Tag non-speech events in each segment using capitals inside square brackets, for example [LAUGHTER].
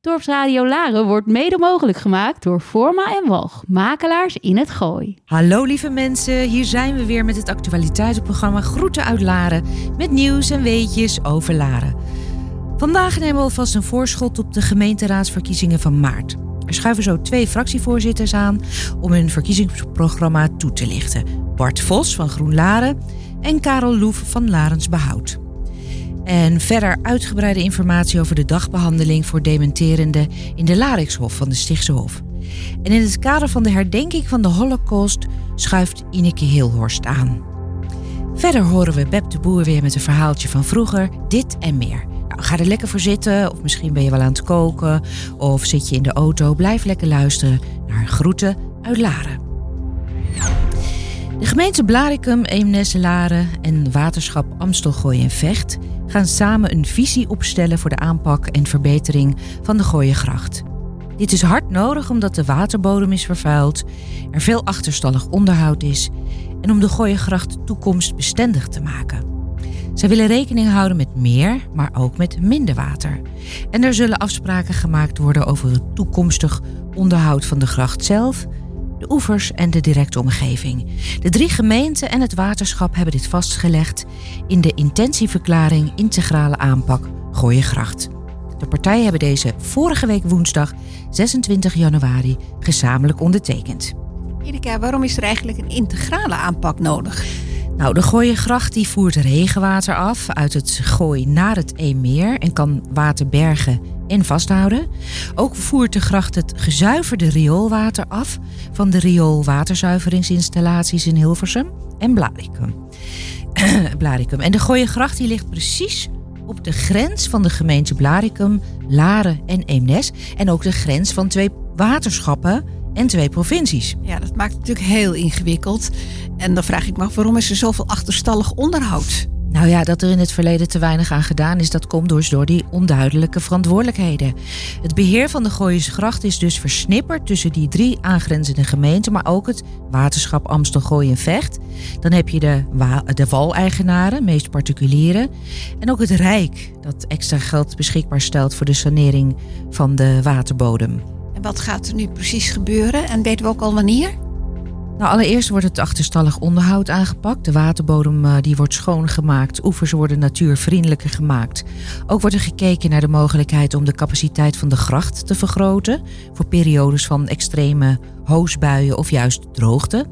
Dorpsradio Laren wordt mede mogelijk gemaakt door Forma en Walg, makelaars in het Gooi. Hallo lieve mensen, hier zijn we weer met het actualiteitsprogramma Groeten uit Laren met nieuws en weetjes over Laren. Vandaag nemen we alvast een voorschot op de gemeenteraadsverkiezingen van maart. Er schuiven zo twee fractievoorzitters aan om hun verkiezingsprogramma toe te lichten. Bart Vos van Groen Laren en Karel Loef van Larens Behoud. En verder uitgebreide informatie over de dagbehandeling voor dementerenden in de Larikshof van de Stichtse Hof. En in het kader van de herdenking van de Holocaust schuift Ineke Hilhorst aan. Verder horen we Beb de Boer weer met een verhaaltje van vroeger, dit en meer. Nou, ga er lekker voor zitten, of misschien ben je wel aan het koken, of zit je in de auto. Blijf lekker luisteren naar Groeten uit Laren. De gemeente Blarikum, Eemnes, Laren en waterschap Amstelgooi en Vecht gaan samen een visie opstellen voor de aanpak en verbetering van de Gooiengracht. Dit is hard nodig omdat de waterbodem is vervuild, er veel achterstallig onderhoud is en om de Gooiengracht toekomstbestendig te maken. Zij willen rekening houden met meer, maar ook met minder water. En er zullen afspraken gemaakt worden over het toekomstig onderhoud van de gracht zelf, de oevers en de directe omgeving. De drie gemeenten en het waterschap hebben dit vastgelegd in de intentieverklaring Integrale Aanpak Gooiengracht. De partijen hebben deze vorige week woensdag 26 januari gezamenlijk ondertekend. Erika, waarom is er eigenlijk een integrale aanpak nodig? Nou, de Gooiengracht die voert regenwater af uit het Gooi naar het Eemmeer en kan water bergen en vasthouden. Ook voert de gracht het gezuiverde rioolwater af van de rioolwaterzuiveringsinstallaties in Hilversum en Blaricum. [CLEARS THROAT] Blaricum. En de Gooiengracht die ligt precies op de grens van de gemeente Blaricum, Laren en Eemnes. En ook de grens van twee waterschappen en twee provincies. Ja, dat maakt het natuurlijk heel ingewikkeld. En dan vraag ik me af, waarom is er zoveel achterstallig onderhoud? Nou ja, dat er in het verleden te weinig aan gedaan is, dat komt dus door die onduidelijke verantwoordelijkheden. Het beheer van de Gooise Gracht is dus versnipperd tussen die drie aangrenzende gemeenten, maar ook het waterschap Amstel, Gooi en Vecht. Dan heb je de, de waleigenaren, meest particulieren, en ook het Rijk, dat extra geld beschikbaar stelt voor de sanering van de waterbodem. En wat gaat er nu precies gebeuren en weten we ook al wanneer? Nou, allereerst wordt het achterstallig onderhoud aangepakt. De waterbodem uh, die wordt schoongemaakt. Oevers worden natuurvriendelijker gemaakt. Ook wordt er gekeken naar de mogelijkheid om de capaciteit van de gracht te vergroten. Voor periodes van extreme hoosbuien of juist droogte.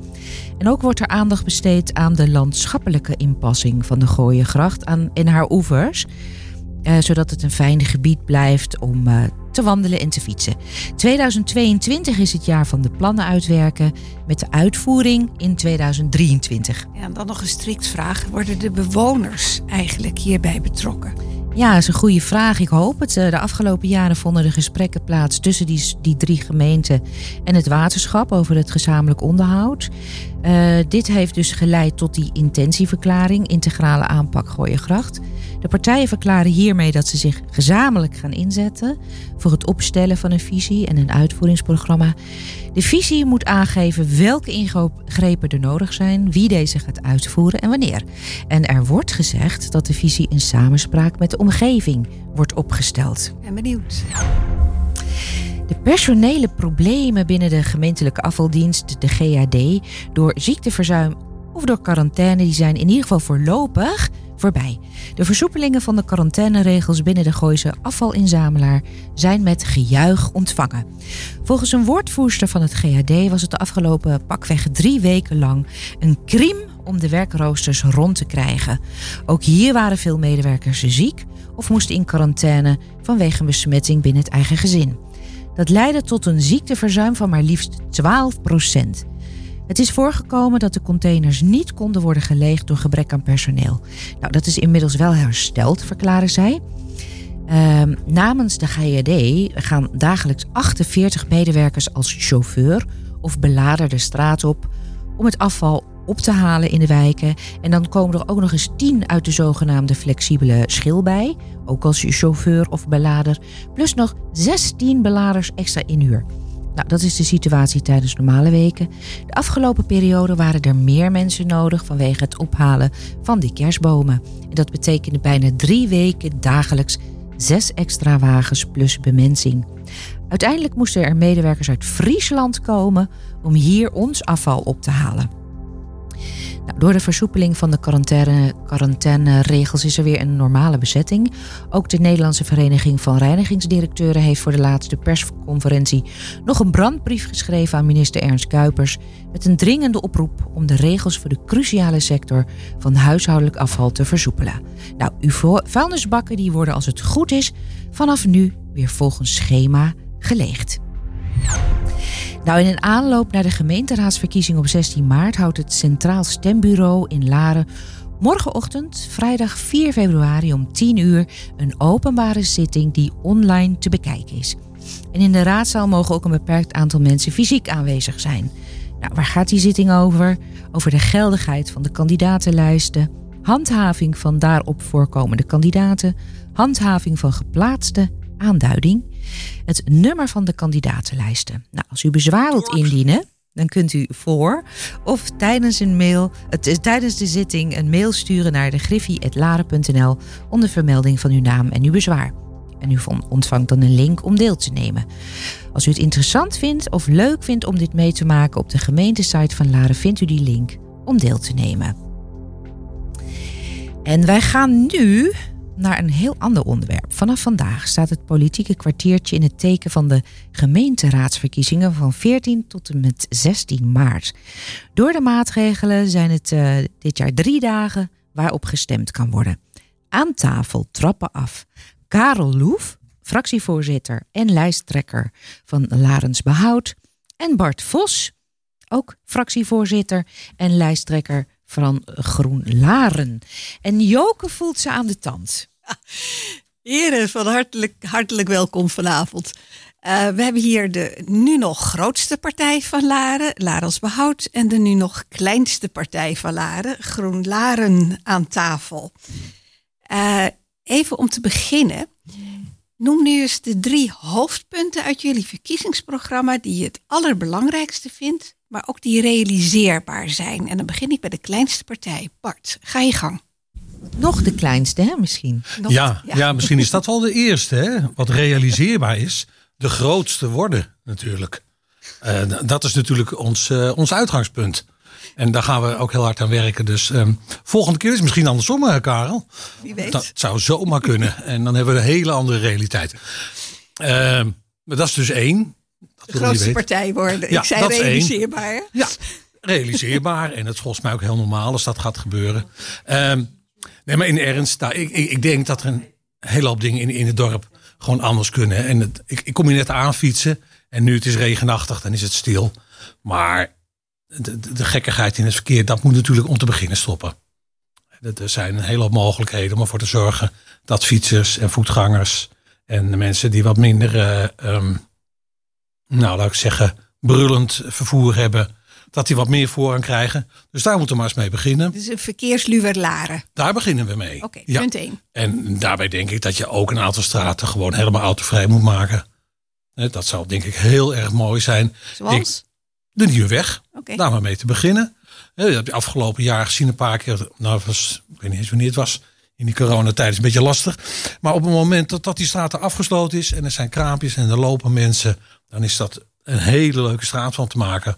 En ook wordt er aandacht besteed aan de landschappelijke inpassing van de Gooiengracht aan, in haar oevers. Uh, zodat het een fijn gebied blijft om uh, te wandelen en te fietsen. 2022 is het jaar van de plannen uitwerken met de uitvoering in 2023. Ja, en dan nog een strikt vraag. Worden de bewoners eigenlijk hierbij betrokken? Ja, dat is een goede vraag. Ik hoop het. Eh, de afgelopen jaren vonden er gesprekken plaats tussen die, die drie gemeenten en het waterschap over het gezamenlijk onderhoud. Uh, dit heeft dus geleid tot die intentieverklaring, integrale aanpak Gooiengracht. De partijen verklaren hiermee dat ze zich gezamenlijk gaan inzetten voor het opstellen van een visie en een uitvoeringsprogramma. De visie moet aangeven welke ingrepen er nodig zijn, wie deze gaat uitvoeren en wanneer. En er wordt gezegd dat de visie in samenspraak met de omgeving wordt opgesteld. Ben benieuwd. De personele problemen binnen de gemeentelijke afvaldienst, de GAD, door ziekteverzuim of door quarantaine, die zijn in ieder geval voorlopig voorbij. De versoepelingen van de quarantaineregels binnen de Gooise afvalinzamelaar zijn met gejuich ontvangen. Volgens een woordvoerster van het GHD was het de afgelopen pakweg drie weken lang een crime om de werkroosters rond te krijgen. Ook hier waren veel medewerkers ziek of moesten in quarantaine vanwege een besmetting binnen het eigen gezin. Dat leidde tot een ziekteverzuim van maar liefst 12 procent. Het is voorgekomen dat de containers niet konden worden geleegd door gebrek aan personeel. Nou, dat is inmiddels wel hersteld, verklaren zij. Uh, namens de GID gaan dagelijks 48 medewerkers als chauffeur of belader de straat op om het afval op te halen in de wijken. En dan komen er ook nog eens 10 uit de zogenaamde flexibele schil bij, ook als chauffeur of belader, plus nog 16 beladers extra inhuur. Nou, dat is de situatie tijdens normale weken. De afgelopen periode waren er meer mensen nodig vanwege het ophalen van die kerstbomen. En dat betekende bijna drie weken dagelijks zes extra wagens plus bemensing. Uiteindelijk moesten er medewerkers uit Friesland komen om hier ons afval op te halen. Nou, door de versoepeling van de quarantaine, quarantaineregels is er weer een normale bezetting. Ook de Nederlandse Vereniging van Reinigingsdirecteuren heeft voor de laatste persconferentie nog een brandbrief geschreven aan minister Ernst Kuipers met een dringende oproep om de regels voor de cruciale sector van huishoudelijk afval te versoepelen. Nou, uw vuilnisbakken die worden als het goed is vanaf nu weer volgens schema geleegd. Nou, in een aanloop naar de gemeenteraadsverkiezing op 16 maart houdt het Centraal Stembureau in Laren morgenochtend, vrijdag 4 februari om 10 uur, een openbare zitting die online te bekijken is. En in de raadzaal mogen ook een beperkt aantal mensen fysiek aanwezig zijn. Nou, waar gaat die zitting over? Over de geldigheid van de kandidatenlijsten, handhaving van daarop voorkomende kandidaten, handhaving van geplaatste aanduiding, het nummer van de kandidatenlijsten. Nou, als u bezwaar wilt indienen, dan kunt u voor of tijdens een mail, het, tijdens de zitting een mail sturen naar de griffie.laren.nl onder vermelding van uw naam en uw bezwaar. En u ontvangt dan een link om deel te nemen. Als u het interessant vindt of leuk vindt om dit mee te maken op de gemeentesite van Laren, vindt u die link om deel te nemen. En wij gaan nu naar een heel ander onderwerp. Vanaf vandaag staat het politieke kwartiertje in het teken van de gemeenteraadsverkiezingen van 14 tot en met 16 maart. Door de maatregelen zijn het uh, dit jaar drie dagen waarop gestemd kan worden. Aan tafel trappen af Karel Loef, fractievoorzitter en lijsttrekker van Larens Behoud, en Bart Vos, ook fractievoorzitter en lijsttrekker van Groen Laren. En Joke voelt ze aan de tand. Heren, van hartelijk, hartelijk welkom vanavond. Uh, we hebben hier de nu nog grootste partij van Laren, Larens Behoud, en de nu nog kleinste partij van Laren, Groen Laren, aan tafel. Uh, even om te beginnen, noem nu eens de drie hoofdpunten uit jullie verkiezingsprogramma die je het allerbelangrijkste vindt maar ook die realiseerbaar zijn. En dan begin ik bij de kleinste partij. Bart, ga je gang. Nog de kleinste, hè, misschien? ja, ja, misschien is dat wel de eerste, hè? Wat realiseerbaar is, de grootste worden natuurlijk. Uh, dat is natuurlijk ons, uh, ons uitgangspunt. En daar gaan we ook heel hard aan werken. Dus um, volgende keer is het misschien andersom, hè, Karel. Wie weet. Dat zou zomaar kunnen. En dan hebben we een hele andere realiteit. Uh, maar dat is dus één de grootste partij worden. Ja, ik zei realiseerbaar. Ja, realiseerbaar. en het is volgens mij ook heel normaal als dat gaat gebeuren. Um, nee, maar in ernst, nou, ik, ik, ik, denk dat er een hele hoop dingen in, in het dorp gewoon anders kunnen. En het, ik, ik kom hier net aan fietsen. En nu het is regenachtig, dan is het stil. Maar de, de, de gekkigheid in het verkeer, dat moet natuurlijk om te beginnen stoppen. Er zijn een hele hoop mogelijkheden om ervoor te zorgen dat fietsers en voetgangers en de mensen die wat minder uh, nou laat ik zeggen, brullend vervoer hebben, dat die wat meer voorrang krijgen. Dus daar moeten we maar eens mee beginnen. Dus een verkeersluwerlaren. Daar beginnen we mee. Oké, punt 1. En daarbij denk ik dat je ook een aantal straten gewoon helemaal autovrij moet maken. Dat zou denk ik heel erg mooi zijn. Zoals? de Nieuwe Weg. Okay. Daar maar mee te beginnen. Dat heb je afgelopen jaar gezien een paar keer. Nou, was, ik weet niet eens wanneer het was. In die coronatijd is een beetje lastig. Maar op het moment dat, dat die straten afgesloten is en er zijn kraampjes en er lopen mensen dan is dat een hele leuke straat van te maken.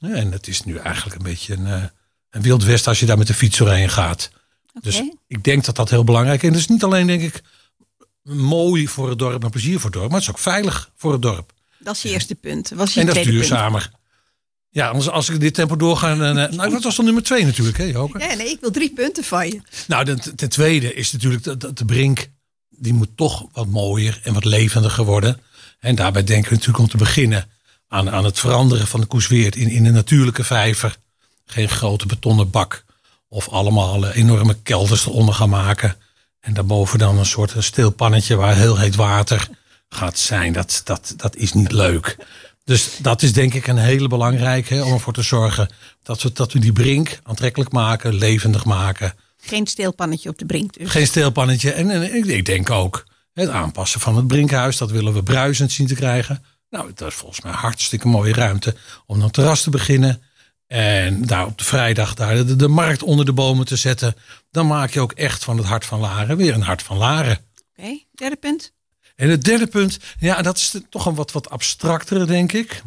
En het is nu eigenlijk een beetje een, eh, een wild west als je daar met de fiets doorheen gaat. Dus ik denk dat dat heel belangrijk is. En het is niet alleen, denk ik, mooi voor het dorp en plezier voor het dorp, maar het is ook veilig voor het dorp. Dat is je eerste punt. Was je en dat is duurzamer. Ja, anders als ik dit tempo doorga. En, uh, nou, dat was dan nummer twee natuurlijk, hè, Joke? Ja, nee, ik wil drie punten van je. Nou, ten, ten tweede is natuurlijk de, de brink. Die moet toch wat mooier en wat levendiger worden. En daarbij denken we natuurlijk om te beginnen aan, aan het veranderen van de koesweert in, in een natuurlijke vijver. Geen grote betonnen bak. Of allemaal eh, enorme kelders eronder gaan maken. En daarboven dan een soort stilpannetje waar heel heet water gaat zijn. Dat, dat, dat is niet leuk. Dus dat is denk ik een hele belangrijke om ervoor te zorgen dat we, dat we die brink aantrekkelijk maken, levendig maken. Geen steelpannetje op de brink dus. Geen steelpannetje. En, en ik denk ook het aanpassen van het Brinkhuis, dat willen we bruisend zien te krijgen. Nou, dat is volgens mij hartstikke mooie ruimte om een terras te beginnen. En daar op de vrijdag daar de, de, markt onder de bomen te zetten. Dan maak je ook echt van het hart van Laren weer een hart van Laren. Oké, derde punt. En het derde punt, ja, dat is toch een wat, wat abstractere, denk ik.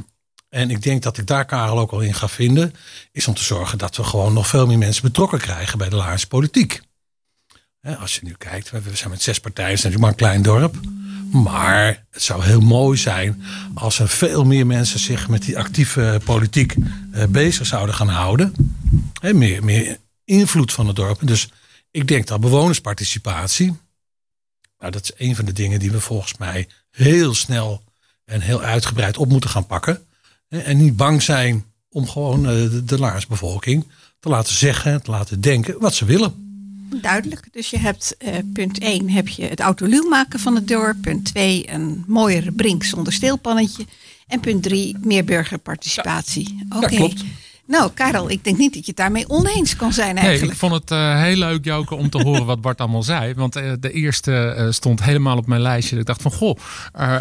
En ik denk dat ik daar Karel ook al in ga vinden. Is om te zorgen dat we gewoon nog veel meer mensen betrokken krijgen bij de Laarse politiek. Als je nu kijkt, we zijn met zes partijen, het is maar een klein dorp. Maar het zou heel mooi zijn als er veel meer mensen zich met die actieve politiek eh, bezig zouden gaan houden. meer, meer invloed van het dorp. Dus ik denk dat bewonersparticipatie, nou, dat is een van de dingen die we volgens mij heel snel en heel uitgebreid op moeten gaan pakken. En niet bang zijn om gewoon eh, de, de laarsbevolking te laten zeggen, te laten denken wat ze willen. Duidelijk. Dus je hebt uh, punt 1 heb je het autoluw maken van het dorp. Punt 2 een mooiere brink zonder steelpannetje. En punt 3 meer burgerparticipatie. Ja, Oké. klopt. Nou, Karel, ik denk niet dat je het daarmee oneens kan zijn eigenlijk. Nee, ik vond het uh, heel leuk, Joke, om te horen wat Bart allemaal zei. Want uh, de eerste uh, stond helemaal op mijn lijstje. Ik dacht van, goh.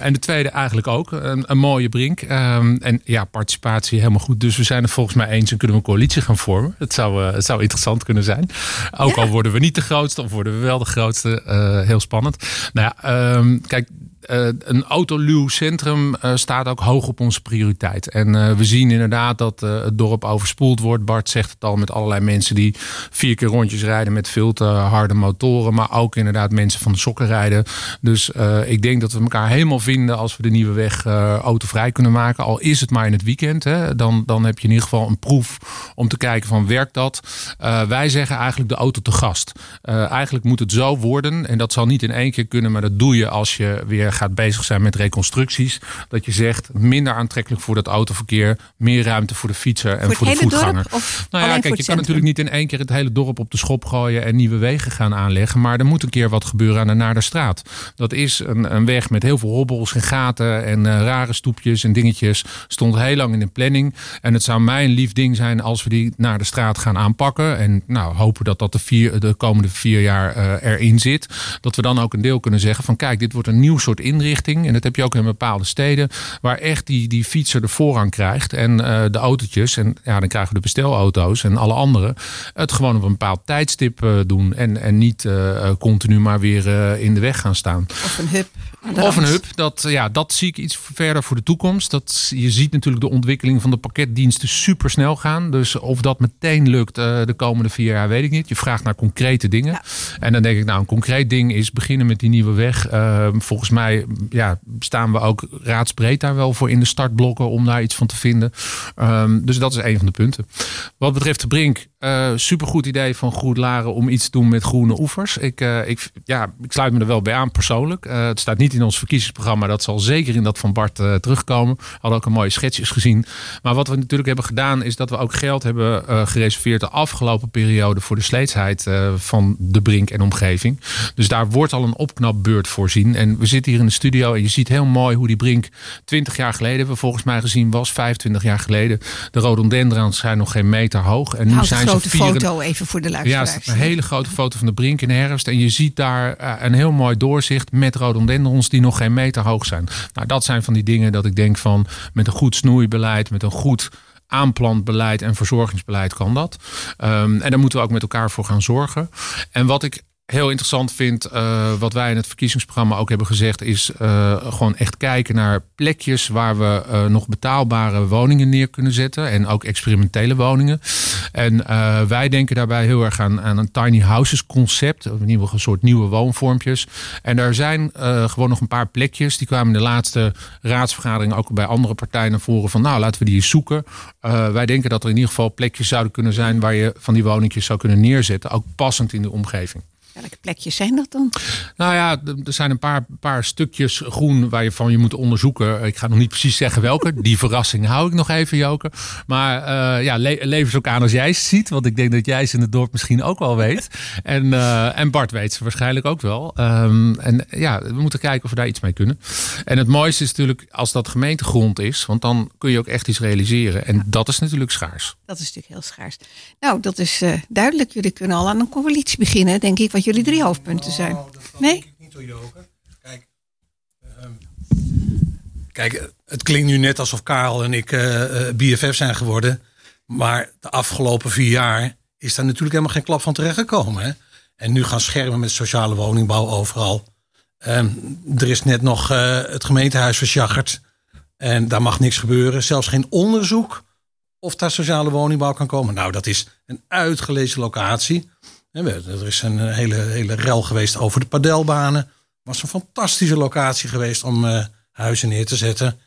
en de tweede eigenlijk ook. Een, een mooie brink. Um, en ja, participatie helemaal goed. Dus we zijn het volgens mij eens en kunnen we een coalitie gaan vormen. Het zou, het zou interessant kunnen zijn. Ook ja. al worden we niet de grootste of worden we wel de grootste. heel spannend. Nou ja, um, kijk, uh, een autoluw centrum uh, staat ook hoog op onze prioriteit. En uh, we zien inderdaad dat het dorp overspoeld wordt. Bart zegt het al met allerlei mensen die vier keer rondjes rijden met veel te harde motoren. Maar ook inderdaad mensen van de sokken rijden. Dus ik denk dat we elkaar helemaal vinden als we de nieuwe weg autovrij kunnen maken. Al is het maar in het weekend. Hè, dan, dan heb je in ieder geval een proef om te kijken van werkt dat. wij zeggen eigenlijk de auto te gast. eigenlijk moet het zo worden. En dat zal niet in één keer kunnen. Maar dat doe je als je weer gaat bezig zijn met reconstructies. Dat je zegt minder aantrekkelijk voor het autoverkeer, meer ruimte voor de fietser en voor, voor de voetganger. nou ja, kijk, je kan natuurlijk niet in één keer het hele dorp op de schop gooien en nieuwe wegen gaan aanleggen. Maar er moet een keer wat gebeuren aan de Naarderstraat. Dat is een, een weg met heel veel hobbels en gaten en uh, rare stoepjes en dingetjes. Stond heel lang in de planning. En het zou mij een lief ding zijn als we die naar de straat gaan aanpakken. En nou, hopen dat dat de, vier, de komende vier jaar uh, erin zit. Dat we dan ook een deel kunnen zeggen van kijk, dit wordt een nieuw soort inrichting. En dat heb je ook in bepaalde steden. Waar echt die, die fietser de voorrang krijgt. En uh, de autootjes. En ja, dan krijgen we de bestelauto's en alle anderen. Het gewoon op een bepaald tijdstip uh, doen. En, en niet uh, continu maar weer in de weg gaan staan. Of een hub. Of een hub. Dat, ja, dat zie ik iets verder voor de toekomst. Dat, je ziet natuurlijk de ontwikkeling van de pakketdiensten super snel gaan. Dus of dat meteen lukt de komende vier jaar, weet ik niet. Je vraagt naar concrete dingen. Ja. En dan denk ik, nou, een concreet ding is beginnen met die nieuwe weg. volgens mij ja, staan we ook raadsbreed daar wel voor in de startblokken om daar iets van te vinden. Um, dus dat is een van de punten. Wat betreft de Brink, uh, supergoed idee van Goed Laren om iets te doen met groene oevers. Ik, uh, ik, ja, ik sluit me er wel bij aan persoonlijk. Uh, het staat niet in ons verkiezingsprogramma. Dat zal zeker in dat van Bart terugkomen. Hadden ook een mooie schetsjes gezien. Maar wat we natuurlijk hebben gedaan is dat we ook geld hebben gereserveerd de afgelopen periode voor de sleetsheid van de Brink en omgeving. Dus daar wordt al een opknapbeurt voorzien. En we zitten hier in de studio en je ziet heel mooi hoe die Brink 20 jaar geleden, we volgens mij gezien was, 25 jaar geleden. De rhododendrons zijn nog geen meter hoog. En nu Houd zijn een grote foto even voor de luisteraars. Ja, een hele grote foto van de Brink in de herfst. En je ziet daar uh, een heel mooi doorzicht met rhododendrons die nog geen meter hoog zijn. Nou, dat zijn van die dingen dat ik denk van met een goed snoeibeleid, met een goed aanplantbeleid en verzorgingsbeleid kan dat. Um, en daar moeten we ook met elkaar voor gaan zorgen. En wat ik heel interessant vind, uh, wat wij in het verkiezingsprogramma ook hebben gezegd, is uh, gewoon echt kijken naar plekjes waar we uh, nog betaalbare woningen neer kunnen zetten. En ook experimentele woningen. En wij denken daarbij heel erg aan, aan een tiny houses concept. In ieder geval een soort nieuwe woonvormpjes. En daar zijn gewoon nog een paar plekjes. Die kwamen in de laatste raadsvergadering ook bij andere partijen naar voren. Van nou, laten we die eens zoeken. wij denken dat er in ieder geval plekjes zouden kunnen zijn waar je van die woningjes zou kunnen neerzetten. Ook passend in de omgeving. Welke plekjes zijn dat dan? Nou ja, er zijn een paar, paar stukjes groen waar je van je moet onderzoeken. Ik ga nog niet precies zeggen welke. [LAUGHS] Die verrassing hou ik nog even, Joker. Maar uh, ja, le ze ook aan als jij ze ziet. Want ik denk dat jij ze in het dorp misschien ook wel weet. [LAUGHS] En, uh, en Bart weet ze waarschijnlijk ook wel. Um, en ja, we moeten kijken of we daar iets mee kunnen. En het mooiste is natuurlijk als dat gemeentegrond is. Want dan kun je ook echt iets realiseren. En dat is natuurlijk schaars. Dat is natuurlijk heel schaars. Nou, dat is uh, duidelijk. Jullie kunnen al aan een coalitie beginnen, denk ik. Wat jullie drie hoofdpunten zijn. Dat nee? Ik niet door Joker. Kijk, uh, kijk, het klinkt nu net alsof Karel en ik uh, BFF zijn geworden. Maar de afgelopen vier jaar is daar natuurlijk helemaal geen klap van terechtgekomen. Hè? En nu gaan schermen met sociale woningbouw overal. Ehm, er is net nog eh, het gemeentehuis versjaggerd. En daar mag niks gebeuren. Zelfs geen onderzoek of daar sociale woningbouw kan komen. Nou, dat is een uitgelezen locatie. Er is een hele, hele rel geweest over de padelbanen. Was een fantastische locatie geweest om eh, huizen neer te zetten.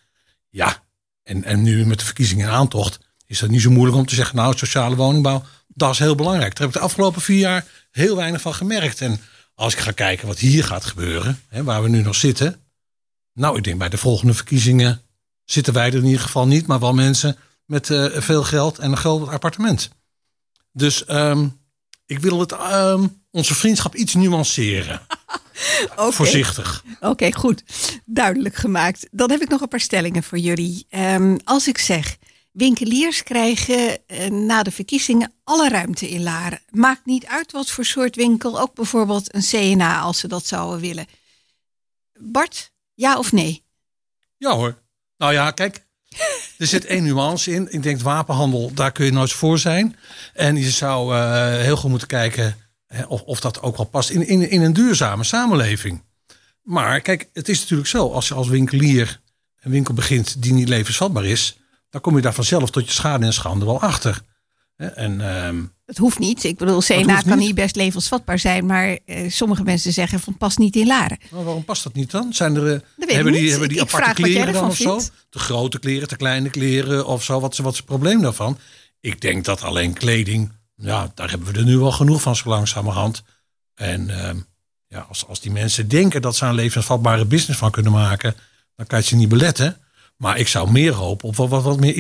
Ja, en, en nu met de verkiezingen in aantocht is het niet zo moeilijk om te zeggen, nou, sociale woningbouw, dat is heel belangrijk. Daar heb ik de afgelopen vier jaar heel weinig van gemerkt. En als ik ga kijken wat hier gaat gebeuren, hè, waar we nu nog zitten. Nou, ik denk bij de volgende verkiezingen zitten wij er in ieder geval niet, maar wel mensen met eh, veel geld en een groot appartement. Dus ehm, ik wil het, ehm, onze vriendschap iets nuanceren. [LAUGHS] Voorzichtig. Oké, goed. Duidelijk gemaakt. Dan heb ik nog een paar stellingen voor jullie. Ehm, als ik zeg, winkeliers krijgen eh, na de verkiezingen alle ruimte in Laren. Maakt niet uit wat voor soort winkel, ook bijvoorbeeld een CNA als ze dat zouden willen. Bart, ja of nee? Ja hoor. Nou ja, kijk. Er zit één nuance in. Ik denk wapenhandel, daar kun je nooit voor zijn. En je zou eh, heel goed moeten kijken hè, of, of dat ook wel past in, in, in een duurzame samenleving. Maar kijk, het is natuurlijk zo. Als je als winkelier een winkel begint die niet levensvatbaar is. Dan kom je daar vanzelf tot je schade en schande wel achter. En ehm, Het hoeft niet. Ik bedoel, CNA kan niet. hier best levensvatbaar zijn, maar eh, sommige mensen zeggen van past niet in Laren. Maar waarom past dat niet dan? Zijn er, eh, weet ik hebben, die, hebben die Ik aparte kleren dan of zo? De grote kleren, de kleine kleren of zo? Wat is, wat is het probleem daarvan? Ik denk dat alleen kleding, ja, daar hebben we er nu wel genoeg van zo langzamerhand. En ehm, ja, als, als die mensen denken dat ze een levensvatbare business van kunnen maken, dan kan je ze niet beletten. Maar ik zou meer hopen op wat, wat, wat meer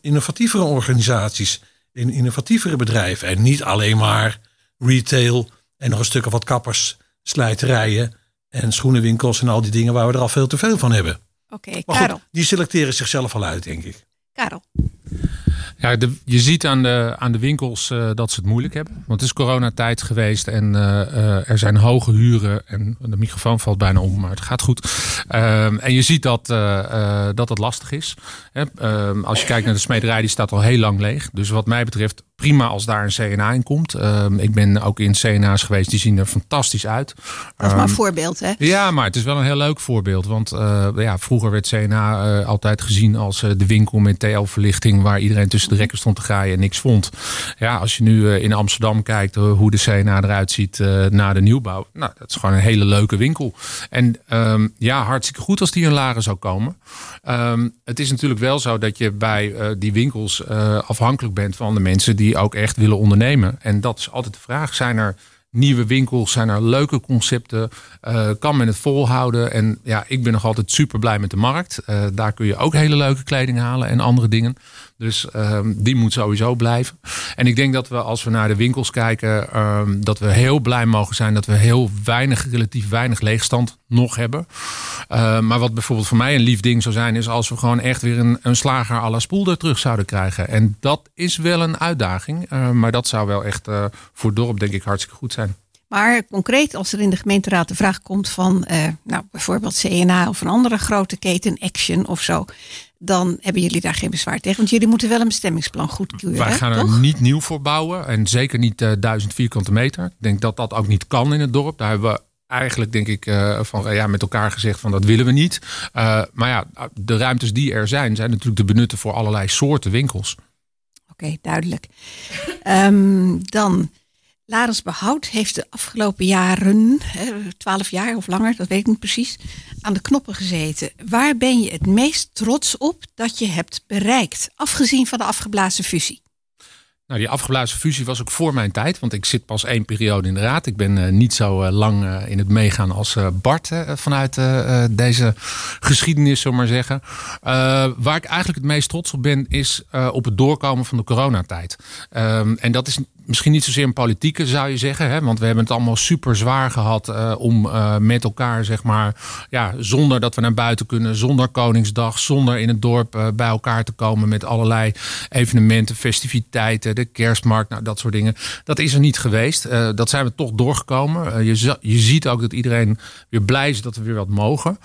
innovatievere organisaties, in innovatievere bedrijven. En niet alleen maar retail en nog een stuk of wat kappers, slijterijen en schoenenwinkels en al die dingen waar we er al veel te veel van hebben. Oké, Karel. goed, die selecteren zichzelf al uit, denk ik. Karel. Ja, de, je ziet aan de, aan de winkels eh, dat ze het moeilijk hebben. Want het is coronatijd geweest en eh, eh, er zijn hoge huren. En de microfoon valt bijna om, maar het gaat goed. Ehm, en je ziet dat, dat het lastig is. Hè, ehm, als je kijkt naar de smederij, die staat al heel lang leeg. Dus wat mij betreft prima als daar een CNA in komt. Ehm, ik ben ook in CNA's geweest, die zien er fantastisch uit. Dat is maar een voorbeeld, hè? ja, maar het is wel een heel leuk voorbeeld. Want ja, vroeger werd CNA altijd gezien als de winkel met TL-verlichting... waar iedereen tussen de rekken stond te graaien en niks vond. Ja, als je nu eh, in Amsterdam kijkt eh, hoe de CNA eruit ziet eh, na de nieuwbouw... nou, dat is gewoon een hele leuke winkel. En ehm, ja, hartstikke goed als die in Laren zou komen. Ehm, het is natuurlijk wel zo dat je bij die winkels afhankelijk bent van de mensen... die ook echt willen ondernemen. En dat is altijd de vraag. Zijn er nieuwe winkels, zijn er leuke concepten, kan men het volhouden. En ja, ik ben nog altijd super blij met de markt. Daar kun je ook hele leuke kleding halen en andere dingen. Dus ehm, die moet sowieso blijven. En ik denk dat we als we naar de winkels kijken, ehm, dat we heel blij mogen zijn dat we heel weinig, relatief weinig leegstand nog hebben. Eh, maar wat bijvoorbeeld voor mij een lief ding zou zijn, is als we gewoon echt weer een, een slager à la spoelder terug zouden krijgen. En dat is wel een uitdaging. maar dat zou wel echt eh, voor het dorp, denk ik, hartstikke goed zijn. Maar concreet, als er in de gemeenteraad de vraag komt van eh, nou, bijvoorbeeld CNA of een andere grote keten, Action of zo, dan hebben jullie daar geen bezwaar tegen. Want jullie moeten wel een bestemmingsplan goedkeuren. Wij hè, gaan er toch? niet nieuw voor bouwen. En zeker niet eh, duizend vierkante meter. Ik denk dat dat ook niet kan in het dorp. Daar hebben we eigenlijk, denk ik, eh, van, ja, met elkaar gezegd van dat willen we niet. Maar ja, de ruimtes die er zijn, zijn natuurlijk te benutten voor allerlei soorten winkels. Oké, duidelijk. Ehm, dan, Larens Behoud heeft de afgelopen jaren, twaalf jaar of langer, dat weet ik niet precies, aan de knoppen gezeten. Waar ben je het meest trots op dat je hebt bereikt, afgezien van de afgeblazen fusie? Nou, die afgeblazen fusie was ook voor mijn tijd. Want ik zit pas één periode in de raad. Ik ben eh, niet zo eh, lang eh, in het meegaan als Bart vanuit deze geschiedenis, zullen maar zeggen. Waar ik eigenlijk het meest trots op ben, is op het doorkomen van de coronatijd. Ehm, en dat is misschien niet zozeer een politieke, zou je zeggen. Hè? Want we hebben het allemaal super zwaar gehad eh, om eh, met elkaar, zeg maar, ja, zonder dat we naar buiten kunnen, zonder Koningsdag, zonder in het dorp eh, bij elkaar te komen met allerlei evenementen, festiviteiten, de kerstmarkt, nou, dat soort dingen. Dat is er niet geweest. Dat zijn we toch doorgekomen. Je, je ziet ook dat iedereen weer blij is dat we weer wat mogen.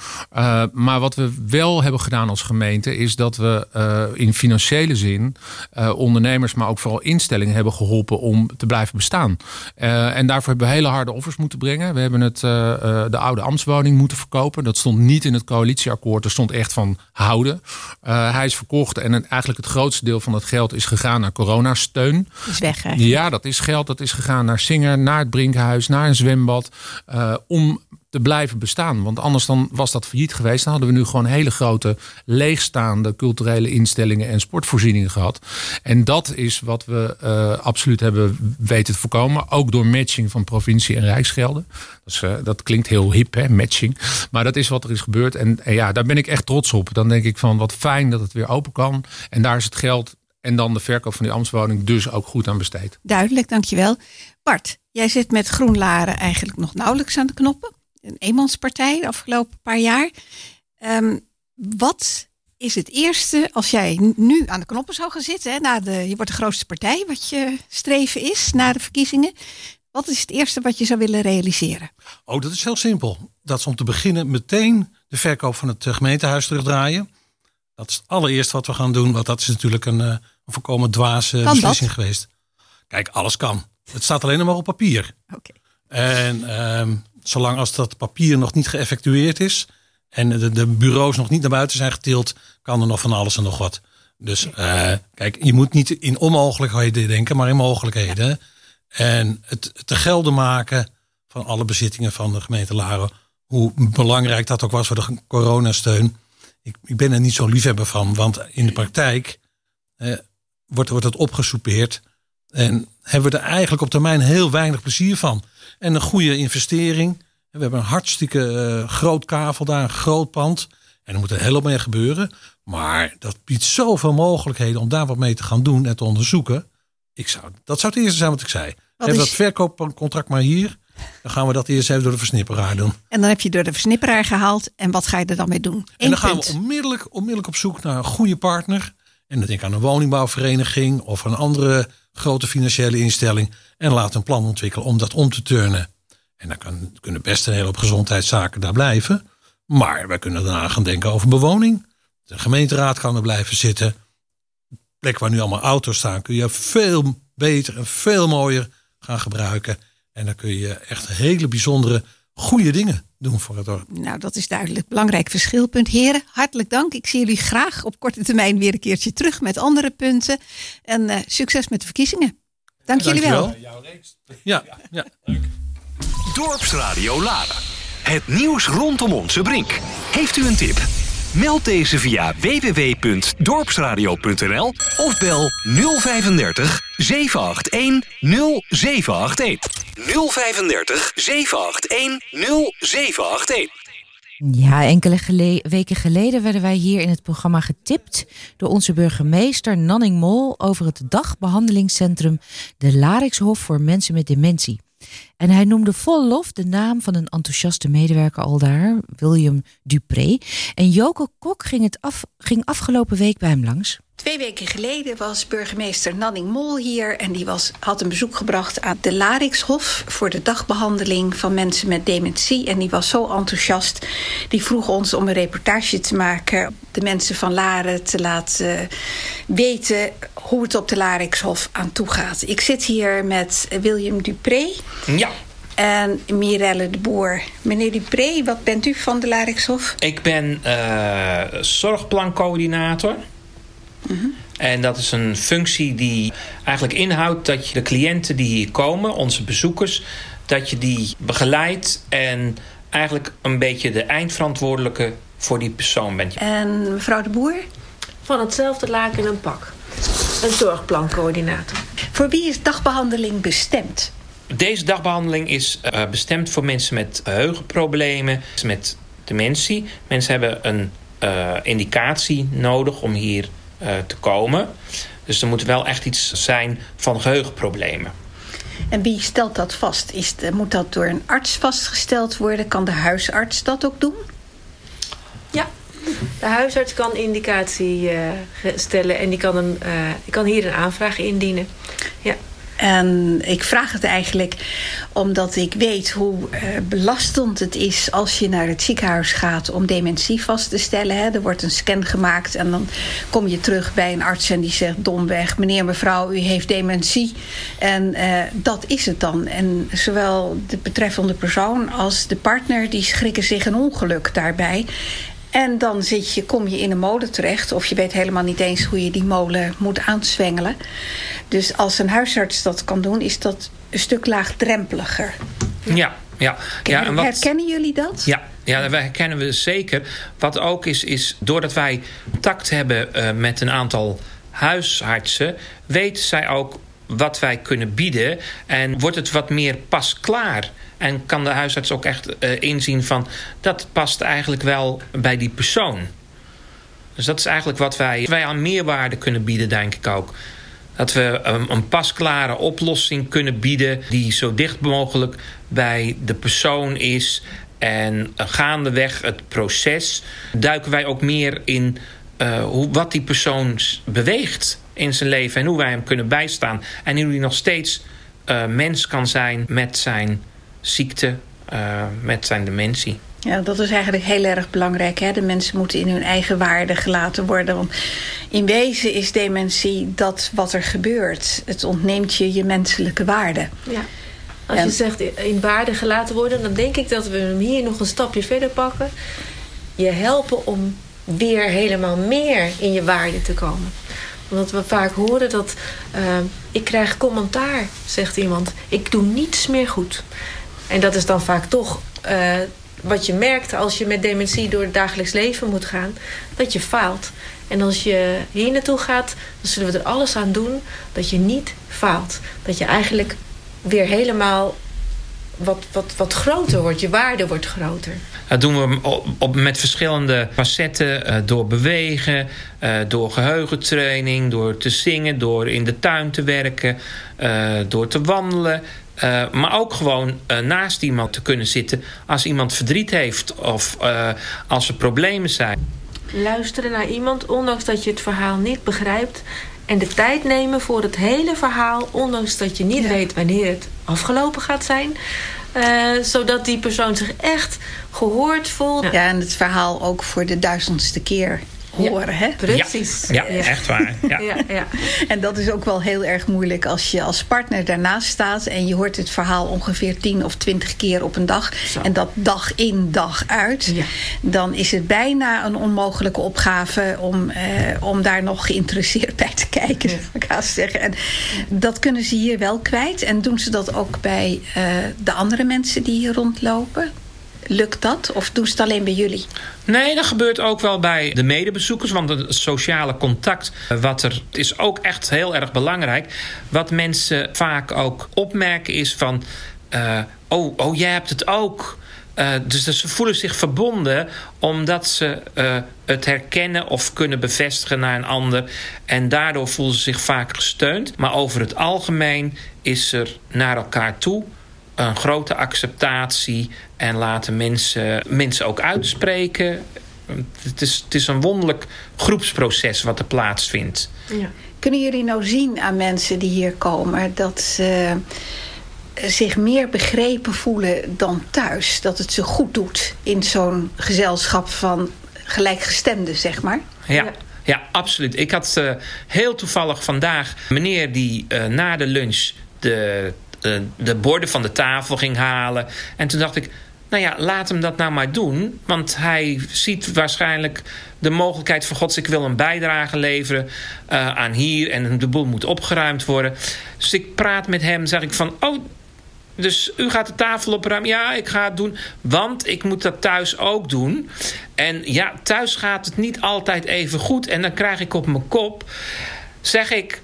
Maar wat we wel hebben gedaan als gemeente, is dat we in financiële zin ondernemers, maar ook vooral instellingen hebben geholpen om te blijven bestaan. en daarvoor hebben we hele harde offers moeten brengen. We hebben het, de oude ambtswoning moeten verkopen. Dat stond niet in het coalitieakkoord. Er stond echt van houden. hij is verkocht en eigenlijk het grootste deel van het geld is gegaan naar coronasteun. Is weg Ja, dat is geld. Dat is gegaan naar Singer, naar het Brinkhuis, naar een zwembad. om blijven bestaan. Want anders dan was dat failliet geweest. Dan hadden we nu gewoon hele grote leegstaande culturele instellingen en sportvoorzieningen gehad. En dat is wat we uh, absoluut hebben weten te voorkomen. Ook door matching van provincie en rijksgelden. Dus, dat klinkt heel hip, hè, matching. Maar dat is wat er is gebeurd. En, en ja, daar ben ik echt trots op. Dan denk ik van wat fijn dat het weer open kan. En daar is het geld en dan de verkoop van die ambtswoning dus ook goed aan besteed. Duidelijk, dankjewel. Bart, jij zit met GroenLaren eigenlijk nog nauwelijks aan de knoppen een eenmanspartij de afgelopen paar jaar. Um, wat is het eerste als jij nu aan de knoppen zou gaan zitten? Hè, na de, je wordt de grootste partij, wat je streven is na de verkiezingen. Wat is het eerste wat je zou willen realiseren? Oh, dat is heel simpel. Dat is om te beginnen meteen de verkoop van het eh, gemeentehuis terugdraaien. Dat is het allereerste wat we gaan doen, want dat is natuurlijk een, eh, een volkomen dwaze beslissing geweest. Kijk, alles kan. Het staat alleen nog maar op papier. Oké. En um, zolang als dat papier nog niet geëffectueerd is en de, de, bureaus nog niet naar buiten zijn getild, kan er nog van alles en nog wat. Dus uh, kijk, je moet niet in onmogelijkheden denken, maar in mogelijkheden. En het te gelden maken van alle bezittingen van de gemeente Laren, hoe belangrijk dat ook was voor de coronasteun. Ik, ik ben er niet zo liefhebber van, want in de praktijk eh, wordt, wordt het opgesoupeerd. En hebben we er eigenlijk op termijn heel weinig plezier van. En een goede investering. We hebben een hartstikke uh, groot kavel daar, een groot pand. En er moet er heel mee gebeuren. Maar dat biedt zoveel mogelijkheden om daar wat mee te gaan doen en te onderzoeken. Ik zou, dat zou het eerste zijn wat ik zei. Wat Heb dat verkoopcontract maar hier. Dan gaan we dat eerst even door de versnipperaar doen. En dan heb je door de versnipperaar gehaald. En wat ga je er dan mee doen? en dan gaan we onmiddellijk, onmiddellijk op zoek naar een goede partner. En dan denk aan een woningbouwvereniging of een andere grote financiële instelling. En laat een plan ontwikkelen om dat om te turnen. En dan kan, kunnen best een hele hoop gezondheidszaken daar blijven. Maar wij kunnen daarna gaan denken over bewoning. De gemeenteraad kan er blijven zitten. Plek waar nu allemaal auto's staan, kun je veel beter en veel mooier gaan gebruiken. En dan kun je echt hele bijzondere, goede dingen doen voor het dorp. Nou, dat is duidelijk. Belangrijk verschilpunt. Heren, hartelijk dank. Ik zie jullie graag op korte termijn weer een keertje terug met andere punten. En uh, succes met de verkiezingen. Dank jullie wel. Ja, ja. Dorpsradio Laren. Het nieuws rondom onze brink. Heeft u een tip? Meld deze via www.dorpsradio.nl of bel 035 781 0781. 035 781 0781. Ja, enkele weken geleden werden wij hier in het programma getipt door onze burgemeester Nanning Mol over het dagbehandelingscentrum de Larikshof voor mensen met dementie. En hij noemde vol lof de naam van een enthousiaste medewerker al daar, William Dupré. En Joke Kok ging, het af, ging afgelopen week bij hem langs. Twee weken geleden was burgemeester Nanning Mol hier en die was, had een bezoek gebracht aan de Larikshof voor de dagbehandeling van mensen met dementie. En die was zo enthousiast. Die vroeg ons om een reportage te maken, de mensen van Laren te laten weten hoe het op de Larikshof aan toe gaat. Ik zit hier met William Dupré. Ja. En Mirelle de Boer. Meneer Dupré, wat bent u van de Larikshof? Ik ben uh, zorgplancoördinator. En dat is een functie die eigenlijk inhoudt dat je de cliënten die hier komen, onze bezoekers, dat je die begeleidt en eigenlijk een beetje de eindverantwoordelijke voor die persoon bent. En mevrouw de Boer? Van hetzelfde laken en pak. Een zorgplancoördinator. Voor wie is dagbehandeling bestemd? Deze dagbehandeling is uh, bestemd voor mensen met geheugenproblemen, met dementie. Mensen hebben een uh, indicatie nodig om hier te komen. Dus er moet wel echt iets zijn van geheugenproblemen. En wie stelt dat vast? Is, moet dat door een arts vastgesteld worden? Kan de huisarts dat ook doen? Ja, de huisarts kan indicatie uh, stellen en die kan, een, uh, die kan hier een aanvraag indienen. Ja. En ik vraag het eigenlijk omdat ik weet hoe uh, belastend het is als je naar het ziekenhuis gaat om dementie vast te stellen. Er wordt een scan gemaakt en dan kom je terug bij een arts en die zegt domweg: meneer, mevrouw, u heeft dementie. En uh, dat is het dan. En zowel de betreffende persoon als de partner die schrikken zich een ongeluk daarbij. En dan zit je, kom je in een molen terecht. Of je weet helemaal niet eens hoe je die molen moet aanzwengelen. Dus als een huisarts dat kan doen, is dat een stuk laagdrempeliger. Ja, ja. ja en wat, herkennen jullie dat? Ja, ja, dat herkennen we zeker. Wat ook is, is doordat wij tact hebben uh, met een aantal huisartsen... weten zij ook wat wij kunnen bieden. En wordt het wat meer pasklaar. En kan de huisarts ook echt uh, inzien van... dat past eigenlijk wel bij die persoon. Dus dat is eigenlijk wat wij, wij aan meerwaarde kunnen bieden, denk ik ook. Dat we een, pasklare oplossing kunnen bieden... die zo dicht mogelijk bij de persoon is. En gaandeweg het proces duiken wij ook meer in... Uh, hoe, wat die persoon beweegt in zijn leven... en hoe wij hem kunnen bijstaan. En hoe hij nog steeds uh, mens kan zijn met zijn ziekte, uh, met zijn dementie. Ja, dat is eigenlijk heel erg belangrijk. Hè? De mensen moeten in hun eigen waarde gelaten worden. Want in wezen is dementie dat wat er gebeurt. Het ontneemt je je menselijke waarde. Ja. Als je zegt in waarde gelaten worden... dan denk ik dat we hem hier nog een stapje verder pakken. Je helpen om weer helemaal meer in je waarde te komen. Omdat we vaak horen dat... Uh, ik krijg commentaar, zegt iemand. Ik doe niets meer goed. En dat is dan vaak toch uh, wat je merkt als je met dementie door het dagelijks leven moet gaan. Dat je faalt. En als je hier naartoe gaat, dan zullen we er alles aan doen dat je niet faalt. Dat je eigenlijk weer helemaal wat, wat, wat groter wordt. Je waarde wordt groter. Dat doen we op, op met verschillende facetten. Uh, door bewegen, uh, door geheugentraining, door te zingen... door in de tuin te werken, uh, door te wandelen... Uh, maar ook gewoon uh, naast iemand te kunnen zitten als iemand verdriet heeft of uh, als er problemen zijn. Luisteren naar iemand, ondanks dat je het verhaal niet begrijpt. En de tijd nemen voor het hele verhaal, ondanks dat je niet ja. weet wanneer het afgelopen gaat zijn. zodat die persoon zich echt gehoord voelt. Ja, en het verhaal ook voor de duizendste keer horen. Hè? Precies. Ja, ja, echt waar. Ja. [LAUGHS] ja. Ja, En dat is ook wel heel erg moeilijk als je als partner daarnaast staat... en je hoort het verhaal ongeveer tien of twintig keer op een dag... Zo. en dat dag in, dag uit... dan is het bijna een onmogelijke opgave... om, eh, om daar nog geïnteresseerd bij te kijken, zou ik haast zeggen. En dat kunnen ze hier wel kwijt. En doen ze dat ook bij uh, de andere mensen die hier rondlopen? Lukt dat? Of doen ze het alleen bij jullie? Nee, dat gebeurt ook wel bij de medebezoekers. Want het sociale contact, wat er is ook echt heel erg belangrijk. Wat mensen vaak ook opmerken is van... Uh, oh, oh, jij hebt het ook. Uh, dus ze voelen zich verbonden omdat ze het herkennen of kunnen bevestigen naar een ander. En daardoor voelen ze zich vaak gesteund. Maar over het algemeen is er naar elkaar toe een grote acceptatie en laten mensen, mensen ook uitspreken. Het is, het is een wonderlijk groepsproces wat er plaatsvindt. Ja. Kunnen jullie nou zien aan mensen die hier komen dat ze zich meer begrepen voelen dan thuis? Dat het ze goed doet in zo'n gezelschap van gelijkgestemden, zeg maar? ja. ja. Ja, absoluut. Ik had uh, heel toevallig vandaag meneer die uh, na de lunch de de, de borden van de tafel ging halen. En toen dacht ik, nou ja, laat hem dat nou maar doen. Want hij ziet waarschijnlijk de mogelijkheid van... gods, ik wil een bijdrage leveren uh, aan hier... en de boel moet opgeruimd worden. Dus ik praat met hem, zeg ik van... oh, dus u gaat de tafel opruimen? Ja, ik ga het doen, want ik moet dat thuis ook doen. En ja, thuis gaat het niet altijd even goed... en dan krijg ik op mijn kop... zeg ik,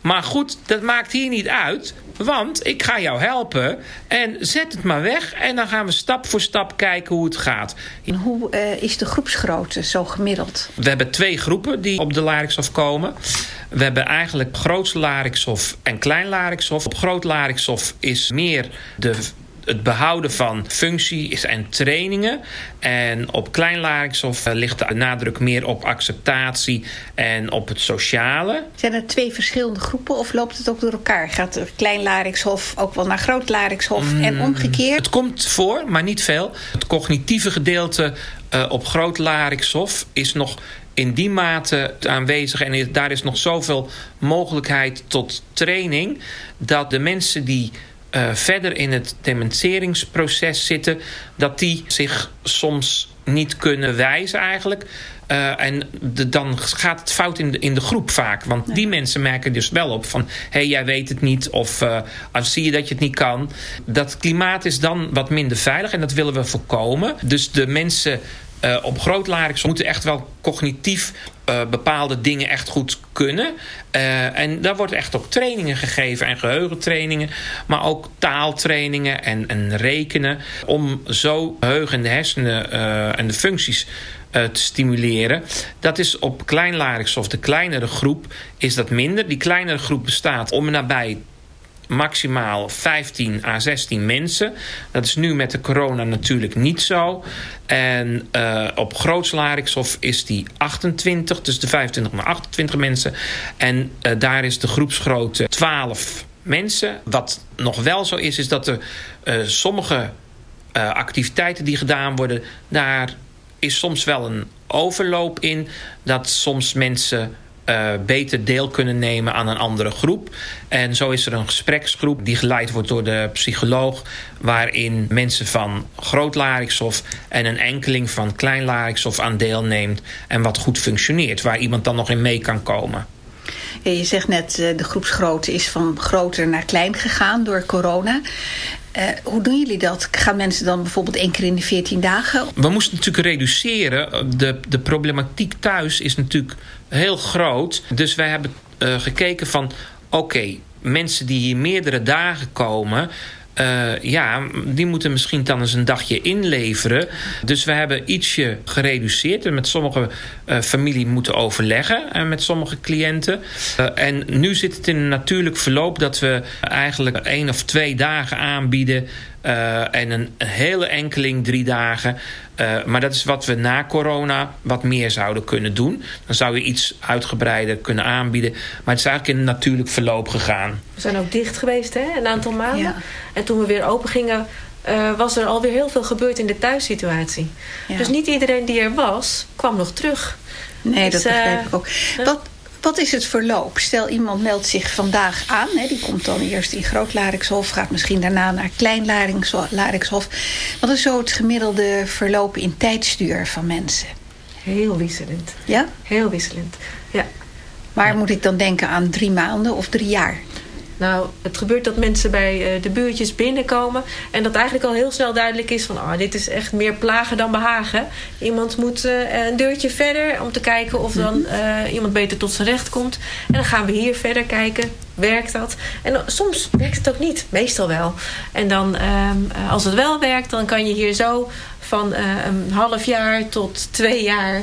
maar goed, dat maakt hier niet uit... Want ik ga jou helpen en zet het maar weg. En dan gaan we stap voor stap kijken hoe het gaat. En hoe uh, is de groepsgrootte zo gemiddeld? We hebben twee groepen die op de Larixhof komen. We hebben eigenlijk groot Larixhof en klein Larixhof. Op groot Larixhof is meer de het behouden van functie en trainingen. En op Klein Larikshof ligt de nadruk meer op acceptatie en op het sociale. Zijn er twee verschillende groepen of loopt het ook door elkaar? Gaat Klein Larikshof ook wel naar Groot Larikshof en Mm, omgekeerd? Het komt voor, maar niet veel. Het cognitieve gedeelte uh, op Groot is nog in die mate aanwezig. En daar is nog zoveel mogelijkheid tot training. Dat de mensen die uh, verder in het dementeringsproces zitten, dat die zich soms niet kunnen wijzen eigenlijk. Uh, en de, dan gaat het fout in de, in de groep vaak. Want ja. die mensen merken dus wel op van... hé, hey, jij weet het niet of, uh, of zie je dat je het niet kan. Dat klimaat is dan wat minder veilig en dat willen we voorkomen. Dus de mensen uh, op groot Larix moeten echt wel cognitief uh, bepaalde dingen echt goed kunnen. Uh, en daar wordt echt ook trainingen gegeven en geheugentrainingen. Maar ook taaltrainingen en, en rekenen. Om zo geheugen in de hersenen en de functies te stimuleren. Dat is op klein of de kleinere groep is dat minder. Die kleinere groep bestaat om nabij maximaal 15 à 16 mensen. Dat is nu met de corona natuurlijk niet zo. En uh, op Grootslarixhof is die 28, dus de 25 naar 28 mensen. En uh, daar is de groepsgrootte 12 mensen. Wat nog wel zo is, is dat er uh, sommige activiteiten die gedaan worden... daar is soms wel een overloop in. Dat soms mensen uh, beter deel kunnen nemen aan een andere groep. En zo is er een gespreksgroep die geleid wordt door de psycholoog... waarin mensen van Groot Larixhof en een enkeling van Klein Larixhof aan deelneemt... en wat goed functioneert, waar iemand dan nog in mee kan komen. Ja, je zegt net, de groepsgrootte is van groter naar klein gegaan door corona. Uh, hoe doen jullie dat? Gaan mensen dan bijvoorbeeld één keer in de 14 dagen? We moesten natuurlijk reduceren. De, de problematiek thuis is natuurlijk heel groot. Dus wij hebben uh, gekeken van... oké, mensen die hier meerdere dagen komen... Uh, ja, die moeten misschien dan eens een dagje inleveren. Dus we hebben ietsje gereduceerd. En met sommige uh, familie moeten overleggen. En met sommige cliënten. En nu zit het in een natuurlijk verloop dat we eigenlijk één of twee dagen aanbieden. Uh, en een hele enkeling drie dagen. Uh, maar dat is wat we na corona wat meer zouden kunnen doen. Dan zou je iets uitgebreider kunnen aanbieden. Maar het is eigenlijk in een natuurlijk verloop gegaan. We zijn ook dicht geweest, hè? een aantal maanden. Ja. En toen we weer open gingen, uh, was er alweer heel veel gebeurd in de thuissituatie. Ja. Dus niet iedereen die er was, kwam nog terug. Nee, dus, dat begrijp ik ook. Wat, wat is het verloop? Stel iemand meldt zich vandaag aan. Hè, die komt dan eerst in Groot Larikshof. Gaat misschien daarna naar Klein Larikshof. Wat is zo het gemiddelde verloop in tijdstuur van mensen? Heel wisselend. Ja? Heel wisselend, ja. Maar moet ik dan denken aan drie maanden of drie jaar? Nou, het gebeurt dat mensen bij de buurtjes binnenkomen... en dat eigenlijk al heel snel duidelijk is van... Oh, dit is echt meer plagen dan behagen. Iemand moet uh, een deurtje verder om te kijken of dan uh, iemand beter tot zijn recht komt. En dan gaan we hier verder kijken. Werkt dat? En dan, soms werkt het ook niet. Meestal wel. En dan, uh, als het wel werkt, dan kan je hier zo van uh, een half jaar tot twee jaar...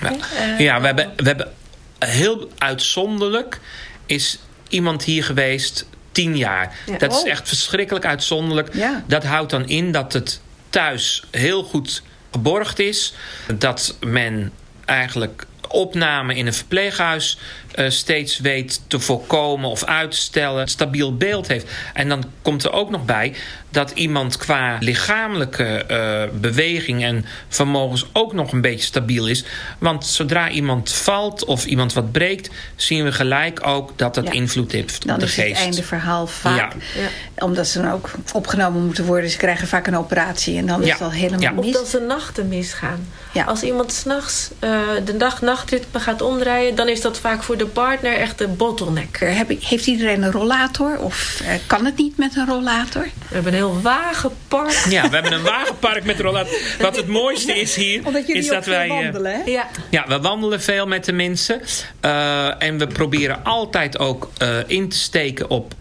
ja, ja we, hebben, we hebben heel uitzonderlijk... is iemand hier geweest tien jaar. Ja. Dat is echt verschrikkelijk uitzonderlijk. Ja. Dat houdt dan in dat het thuis heel goed geborgd is. Dat men eigenlijk opname in een verpleeghuis steeds weet te voorkomen of uitstellen, een stabiel beeld heeft. En dan komt er ook nog bij dat iemand qua lichamelijke uh, beweging en vermogens ook nog een beetje stabiel is. Want zodra iemand valt of iemand wat breekt, zien we gelijk ook dat dat ja. invloed heeft dan op de is geest. het einde verhaal vaak. Ja. Ja. Omdat ze dan ook opgenomen moeten worden. Ze krijgen vaak een operatie en dan is het al helemaal mis. Of dat ze nachten misgaan. Als iemand s'nachts uh, de dag-nachtritme gaat omdraaien, dan is dat vaak voor de partner echt een bottleneck. Heeft iedereen een rollator of uh, kan het niet met een rollator? We hebben een heel wagenpark. Ja, we hebben een wagenpark met rollator. Wat het mooiste is hier, Omdat jullie is dat wij wandelen, hè? Ja. ja, we wandelen veel met de mensen uh, en we proberen altijd ook uh, in te steken op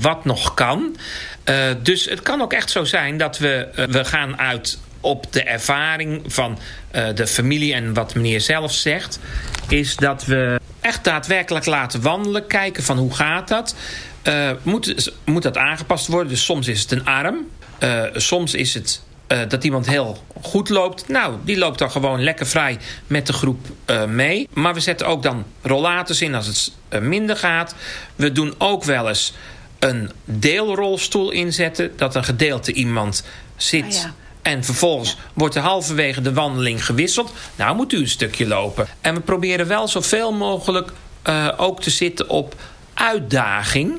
wat nog kan. dus het kan ook echt zo zijn dat we we gaan uit op de ervaring van uh, de familie en wat meneer zelf zegt... is dat we echt daadwerkelijk laten wandelen. Kijken van hoe gaat dat. uh, moet, moet dat aangepast worden. Dus soms is het een arm. Uh, soms is het uh, dat iemand heel goed loopt. Nou, die loopt dan gewoon lekker vrij met de groep mee. Maar we zetten ook dan rollators in als het minder gaat. We doen ook wel eens een deelrolstoel inzetten. Dat een gedeelte iemand zit... Ah. En vervolgens wordt er halverwege de wandeling gewisseld. Nou moet u een stukje lopen. En we proberen wel zoveel mogelijk uh, ook te zitten op uitdaging.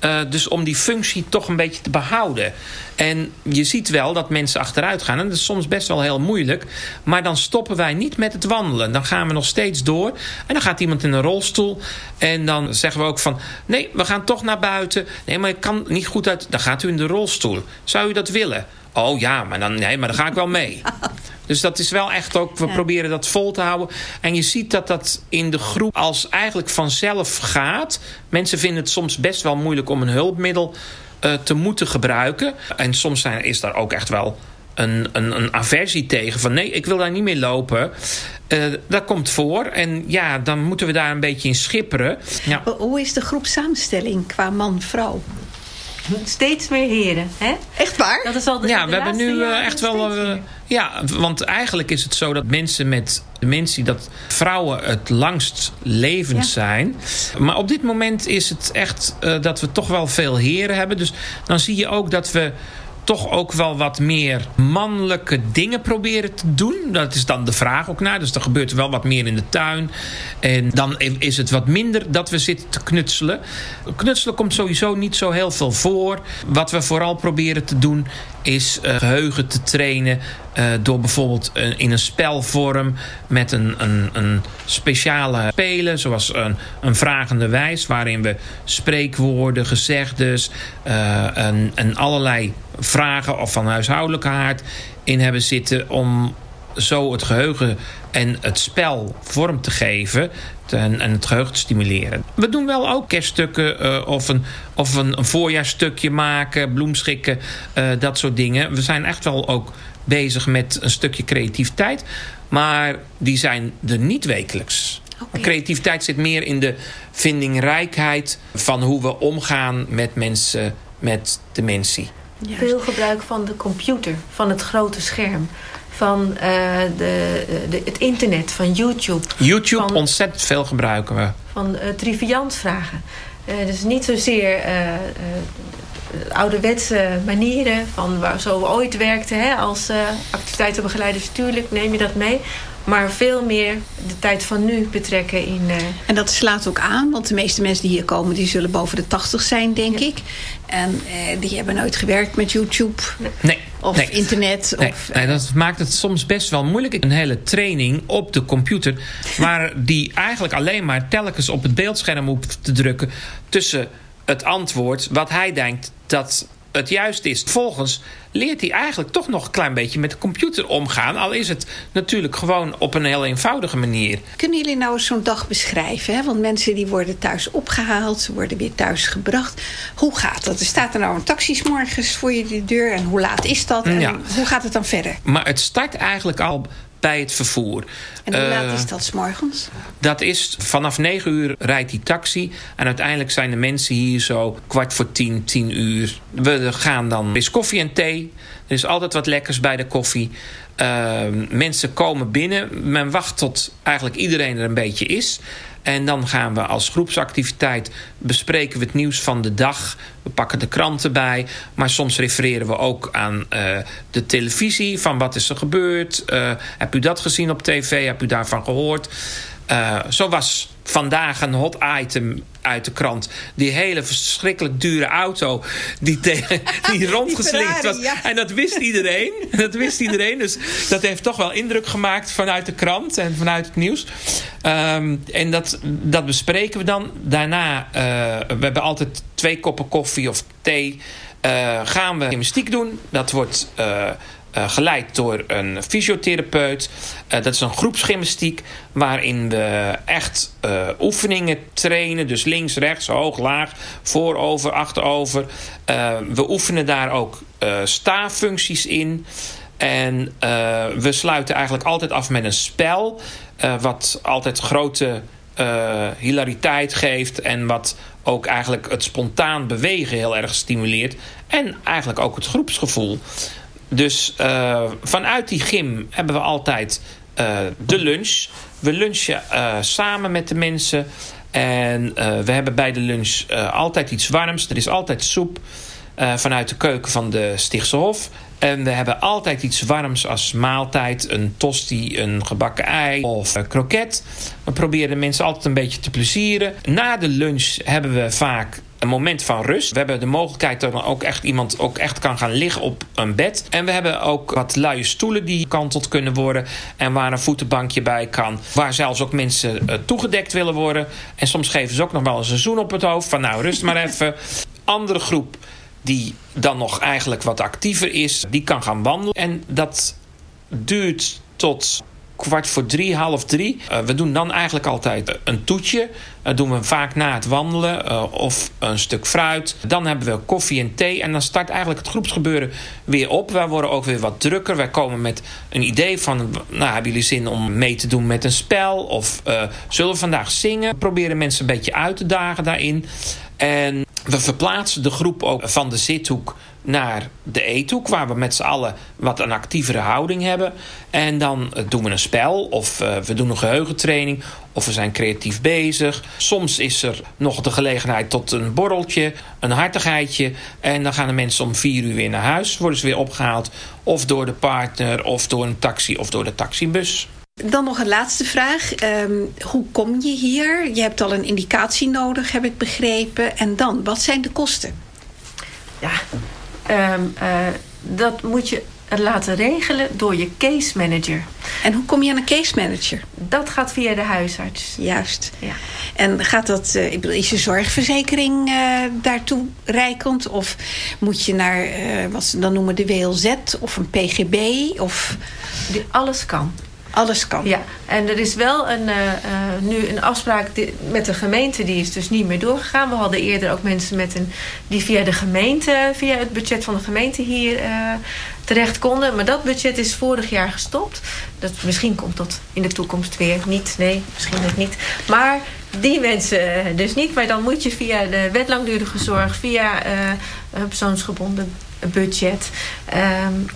Uh, dus om die functie toch een beetje te behouden. En je ziet wel dat mensen achteruit gaan. En dat is soms best wel heel moeilijk. Maar dan stoppen wij niet met het wandelen. Dan gaan we nog steeds door. En dan gaat iemand in een rolstoel. En dan zeggen we ook van... Nee, we gaan toch naar buiten. Nee, maar ik kan niet goed uit... Dan gaat u in de rolstoel. Zou u dat willen? Oh ja, maar dan, nee, maar dan ga ik wel mee. [LAUGHS] Dus dat is wel echt ook, we proberen dat vol te houden. En je ziet dat dat in de groep als eigenlijk vanzelf gaat. Mensen vinden het soms best wel moeilijk om een hulpmiddel uh, te moeten gebruiken. En soms zijn, is daar ook echt wel een, een, een aversie tegen. Van nee, ik wil daar niet meer lopen. Uh, dat komt voor. En ja, dan moeten we daar een beetje in schipperen. Ja. Hoe is de groepsamenstelling qua man-vrouw? Steeds meer heren, hè? Echt waar? Dat is al de, ja, we hebben nu uh, echt wel... Uh, ja, want eigenlijk is het zo dat mensen met dementie... dat vrouwen het langst levend ja. zijn. Maar op dit moment is het echt uh, dat we toch wel veel heren hebben. Dus dan zie je ook dat we toch ook wel wat meer mannelijke dingen proberen te doen. Dat is dan de vraag ook naar. Dus er gebeurt wel wat meer in de tuin. En dan is het wat minder dat we zitten te knutselen. Knutselen komt sowieso niet zo heel veel voor. Wat we vooral proberen te doen is uh, geheugen te trainen. Uh, door bijvoorbeeld uh, in een spelvorm met een, een, een speciale spelen. Zoals een, een vragende wijs. Waarin we spreekwoorden, gezegdes en, en allerlei vragen of van huishoudelijke aard in hebben zitten. Om zo het geheugen en het spel vorm te geven en, en het geheugen te stimuleren. We doen wel ook kerststukken uh, of, een, of een, voorjaarstukje maken, bloemschikken, uh, dat soort dingen. We zijn echt wel ook bezig met een stukje creativiteit. Maar die zijn er niet wekelijks. Okay. Creativiteit zit meer in de vindingrijkheid van hoe we omgaan met mensen met dementie. Juist. Veel gebruik van de computer, van het grote scherm van uh, de, de, het internet, van YouTube. YouTube, van, ontzettend veel gebruiken we. Van uh, triviant vragen. Uh, dus niet zozeer ouderwetse manieren van waar zo ooit werkte hè, als activiteitenbegeleiders. Tuurlijk neem je dat mee. Maar veel meer de tijd van nu betrekken in... Uh... En dat slaat ook aan, want de meeste mensen die hier komen... die zullen boven de 80 zijn, denk ja. ik. En eh, die hebben nooit gewerkt met YouTube. Nee. Of nee. internet. Nee. Of, nee, dat maakt het soms best wel moeilijk. Een hele training op de computer... [LAUGHS] waar die eigenlijk alleen maar telkens op het beeldscherm hoeft te drukken... tussen het antwoord wat hij denkt dat het juist is. Volgens leert hij eigenlijk toch nog een klein beetje met de computer omgaan. Al is het natuurlijk gewoon op een heel eenvoudige manier. Kunnen jullie nou zo'n dag beschrijven? Hè? Want mensen die worden thuis opgehaald, ze worden weer thuis gebracht. Hoe gaat dat? Er staat er nou een taxi morgens voor je de deur. En hoe laat is dat? En ja. hoe gaat het dan verder? Maar het start eigenlijk al bij het vervoer. En hoe laat uh, is dat s morgens? Dat is vanaf 9 uur rijdt die taxi. En uiteindelijk zijn de mensen hier zo kwart voor tien, tien uur. We gaan dan. Er is koffie en thee. Er is altijd wat lekkers bij de koffie. Uh, mensen komen binnen. Men wacht tot eigenlijk iedereen er een beetje is. En dan gaan we als groepsactiviteit bespreken we het nieuws van de dag. We pakken de kranten bij. Maar soms refereren we ook aan uh, de televisie. Van wat is er gebeurd? Uh, heb u dat gezien op tv? Heb u daarvan gehoord? Uh, zo was vandaag een hot item uit de krant. Die hele verschrikkelijk dure auto die, tegen, [LAUGHS] die rondgeslikt was. Ja. En dat wist iedereen. [LAUGHS] Dat wist iedereen. Dus dat heeft toch wel indruk gemaakt vanuit de krant en vanuit het nieuws. Um, en dat, dat bespreken we dan. Daarna, uh, we hebben altijd twee koppen koffie of thee. Uh, gaan we gymnastiek doen. Dat wordt... Uh, geleid door een fysiotherapeut. Uh, dat is een groepsgymnastiek waarin we echt uh, oefeningen trainen. Dus links, rechts, hoog, laag, voorover, achterover. we oefenen daar ook staaffuncties in. En we sluiten eigenlijk altijd af met een spel. wat altijd grote hilariteit geeft en wat ook eigenlijk het spontaan bewegen heel erg stimuleert. En eigenlijk ook het groepsgevoel. Dus uh, vanuit die gym hebben we altijd uh, de lunch. We lunchen uh, samen met de mensen. En we hebben bij de lunch altijd iets warms. Er is altijd soep vanuit de keuken van de Stichtse Hof. En we hebben altijd iets warms als maaltijd. Een tosti, een gebakken ei of een kroket. We proberen de mensen altijd een beetje te plezieren. Na de lunch hebben we vaak een moment van rust. We hebben de mogelijkheid dat er ook echt iemand ook echt kan gaan liggen op een bed. En we hebben ook wat luie stoelen die gekanteld kunnen worden. En waar een voetenbankje bij kan. Waar zelfs ook mensen uh, toegedekt willen worden. En soms geven ze ook nog wel een seizoen op het hoofd. Van nou, rust maar even. [LAUGHS] Andere groep die dan nog eigenlijk wat actiever is, die kan gaan wandelen. En dat duurt tot kwart voor drie, half drie. Uh, we doen dan eigenlijk altijd een toetje. Dat doen we vaak na het wandelen of een stuk fruit. Dan hebben we koffie en thee en dan start eigenlijk het groepsgebeuren weer op. Wij worden ook weer wat drukker. Wij komen met een idee van, nou hebben jullie zin om mee te doen met een spel? Of zullen we vandaag zingen? We proberen mensen een beetje uit te dagen daarin. En we verplaatsen de groep ook van de zithoek naar de eethoek, waar we met z'n allen wat een actievere houding hebben. En dan eh, doen we een spel, of uh, we doen een geheugentraining, of we zijn creatief bezig. Soms is er nog de gelegenheid tot een borreltje, een hartigheidje. En dan gaan de mensen om vier uur weer naar huis, worden ze weer opgehaald. Of door de partner, of door een taxi, of door de taxibus. Dan nog een laatste vraag. Um, hoe kom je hier? Je hebt al een indicatie nodig, heb ik begrepen. En dan, wat zijn de kosten? Ja, um, uh, dat moet je laten regelen door je case manager. En hoe kom je aan een case manager? Dat gaat via de huisarts. Juist. Ja. En gaat dat, uh, ik bedoel, is je zorgverzekering uh, daartoe rijkend? Of moet je naar, uh, wat ze dan noemen, de WLZ of een PGB? Of... Die, alles kan. Alles kan. Ja, en er is wel een, uh, uh, nu een afspraak met de gemeente, die is dus niet meer doorgegaan. We hadden eerder ook mensen met een, die via de gemeente, via het budget van de gemeente hier uh, terecht konden. Maar dat budget is vorig jaar gestopt. Dat, misschien komt dat in de toekomst weer niet. Nee, misschien net niet. Maar die mensen dus niet. Maar dan moet je via de wet langdurige zorg, via een persoonsgebonden budget. Um,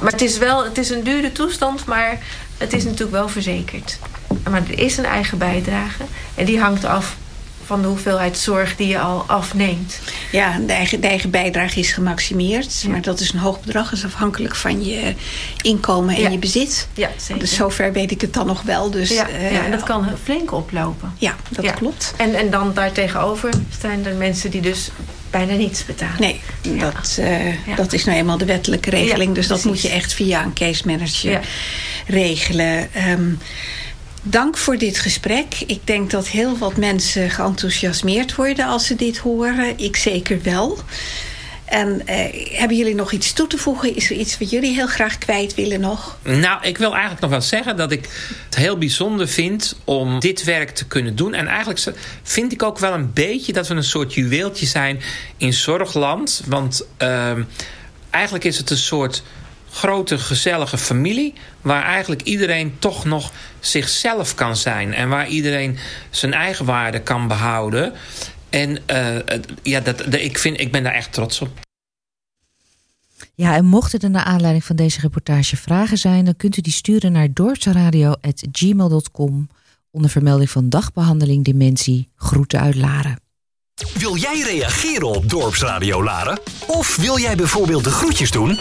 maar het is wel, het is een dure toestand, maar het is natuurlijk wel verzekerd. Maar er is een eigen bijdrage en die hangt af van de hoeveelheid zorg die je al afneemt. Ja, de eigen, de eigen bijdrage is gemaximeerd. Ja. Maar dat is een hoog bedrag. Dat is afhankelijk van je inkomen en ja. je bezit. Ja, zeker. Dus zover weet ik het dan nog wel. Dus, ja, uh, ja en dat kan flink oplopen. Ja, dat klopt. En, en dan daartegenover zijn er mensen die dus bijna niets betalen. Nee, ja. dat, uh, ja. dat is nou eenmaal de wettelijke regeling. Ja, dus dat moet je echt via een case manager regelen. Um, dank voor dit gesprek. Ik denk dat heel wat mensen geenthousiasmeerd worden als ze dit horen. Ik zeker wel. En uh, hebben jullie nog iets toe te voegen? Is er iets wat jullie heel graag kwijt willen nog? Nou, ik wil eigenlijk nog wel zeggen dat ik het heel bijzonder vind om dit werk te kunnen doen. En eigenlijk vind ik ook wel een beetje dat we een soort juweeltje zijn in zorgland. Want uh, eigenlijk is het een soort grote gezellige familie... waar eigenlijk iedereen toch nog zichzelf kan zijn... en waar iedereen zijn eigen waarde kan behouden... En uh, ja, dat, dat, ik, vind, ik ben daar echt trots op. Ja, en mochten er naar aanleiding van deze reportage vragen zijn... dan kunt u die sturen naar dorpsradio.gmail.com... onder vermelding van dagbehandeling dementie. Groeten uit Laren. Wil jij reageren op Dorpsradio Laren? Of wil jij bijvoorbeeld de groetjes doen?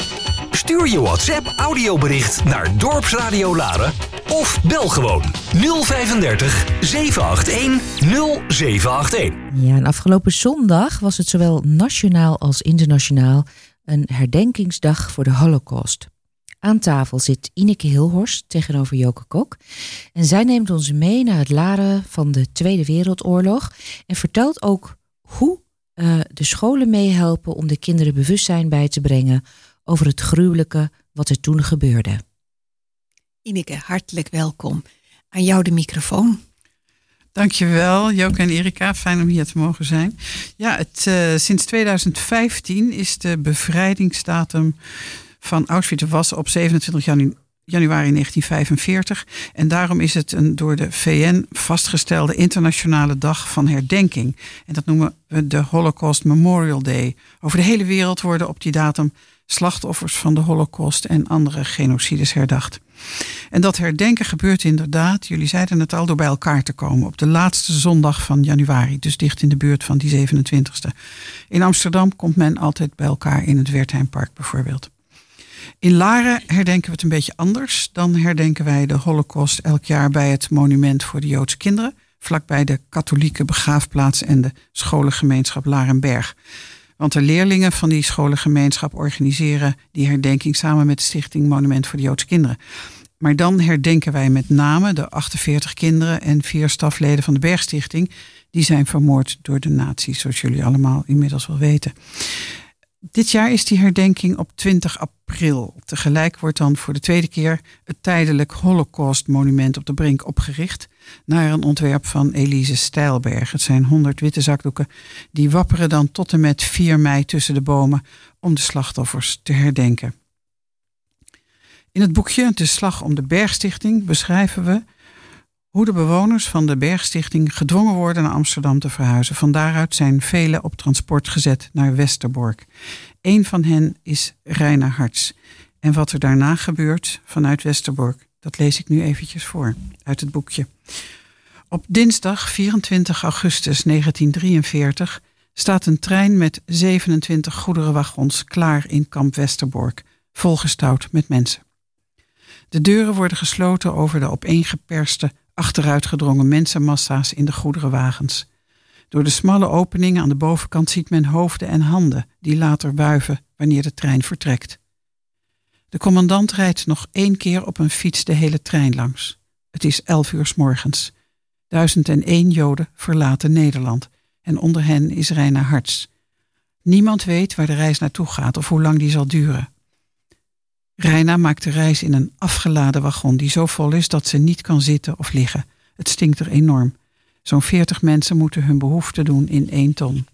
Stuur je WhatsApp audiobericht naar Dorpsradio Laren of bel gewoon 035 781 0781. Ja, en afgelopen zondag was het zowel nationaal als internationaal een herdenkingsdag voor de Holocaust. Aan tafel zit Ineke Hilhorst tegenover Joke Kok. En zij neemt ons mee naar het Laren van de Tweede Wereldoorlog en vertelt ook hoe uh, de scholen meehelpen om de kinderen bewustzijn bij te brengen over het gruwelijke wat er toen gebeurde. Ineke, hartelijk welkom. Aan jou de microfoon. Dankjewel, Joke en Erika. Fijn om hier te mogen zijn. Ja, het, uh, sinds 2015 is de bevrijdingsdatum van Auschwitz was op 27 janu januari 1945. En daarom is het een door de VN vastgestelde internationale dag van herdenking. En dat noemen we de Holocaust Memorial Day. Over de hele wereld worden op die datum slachtoffers van de Holocaust en andere genocides herdacht. En dat herdenken gebeurt inderdaad, jullie zeiden het al, door bij elkaar te komen op de laatste zondag van januari, dus dicht in de buurt van die 27e. In Amsterdam komt men altijd bij elkaar in het Wertheimpark bijvoorbeeld. In Laren herdenken we het een beetje anders. Dan herdenken wij de Holocaust elk jaar bij het Monument voor de Joodse Kinderen, vlakbij de katholieke begraafplaats en de scholengemeenschap Larenberg. Want de leerlingen van die scholengemeenschap organiseren die herdenking samen met de Stichting Monument voor de Joodse Kinderen. Maar dan herdenken wij met name de 48 kinderen en vier stafleden van de Bergstichting. Die zijn vermoord door de nazi's, zoals jullie allemaal inmiddels wel weten. Dit jaar is die herdenking op 20 april. Tegelijk wordt dan voor de tweede keer het tijdelijk Holocaust-monument op de Brink opgericht. Naar een ontwerp van Elise Stijlberg. Het zijn 100 witte zakdoeken. Die wapperen dan tot en met 4 mei tussen de bomen om de slachtoffers te herdenken. In het boekje De Slag om de Bergstichting beschrijven we hoe de bewoners van de Bergstichting gedwongen worden naar Amsterdam te verhuizen. Van daaruit zijn velen op transport gezet naar Westerbork. Een van hen is Reina Harts. En wat er daarna gebeurt vanuit Westerbork, dat lees ik nu eventjes voor uit het boekje. Op dinsdag 24 augustus 1943 staat een trein met 27 goederenwagons klaar in kamp Westerbork, volgestouwd met mensen. De deuren worden gesloten over de opeengeperste achteruitgedrongen mensenmassa's in de goederenwagens. Door de smalle openingen aan de bovenkant ziet men hoofden en handen die later wuiven wanneer de trein vertrekt. De commandant rijdt nog één keer op een fiets de hele trein langs. Het is elf uur s morgens. Duizend en één Joden verlaten Nederland en onder hen is Reina Harts. Niemand weet waar de reis naartoe gaat of hoe lang die zal duren. Reina maakt de reis in een afgeladen wagon die zo vol is dat ze niet kan zitten of liggen. Het stinkt er enorm. Zo'n veertig mensen moeten hun behoefte doen in één ton.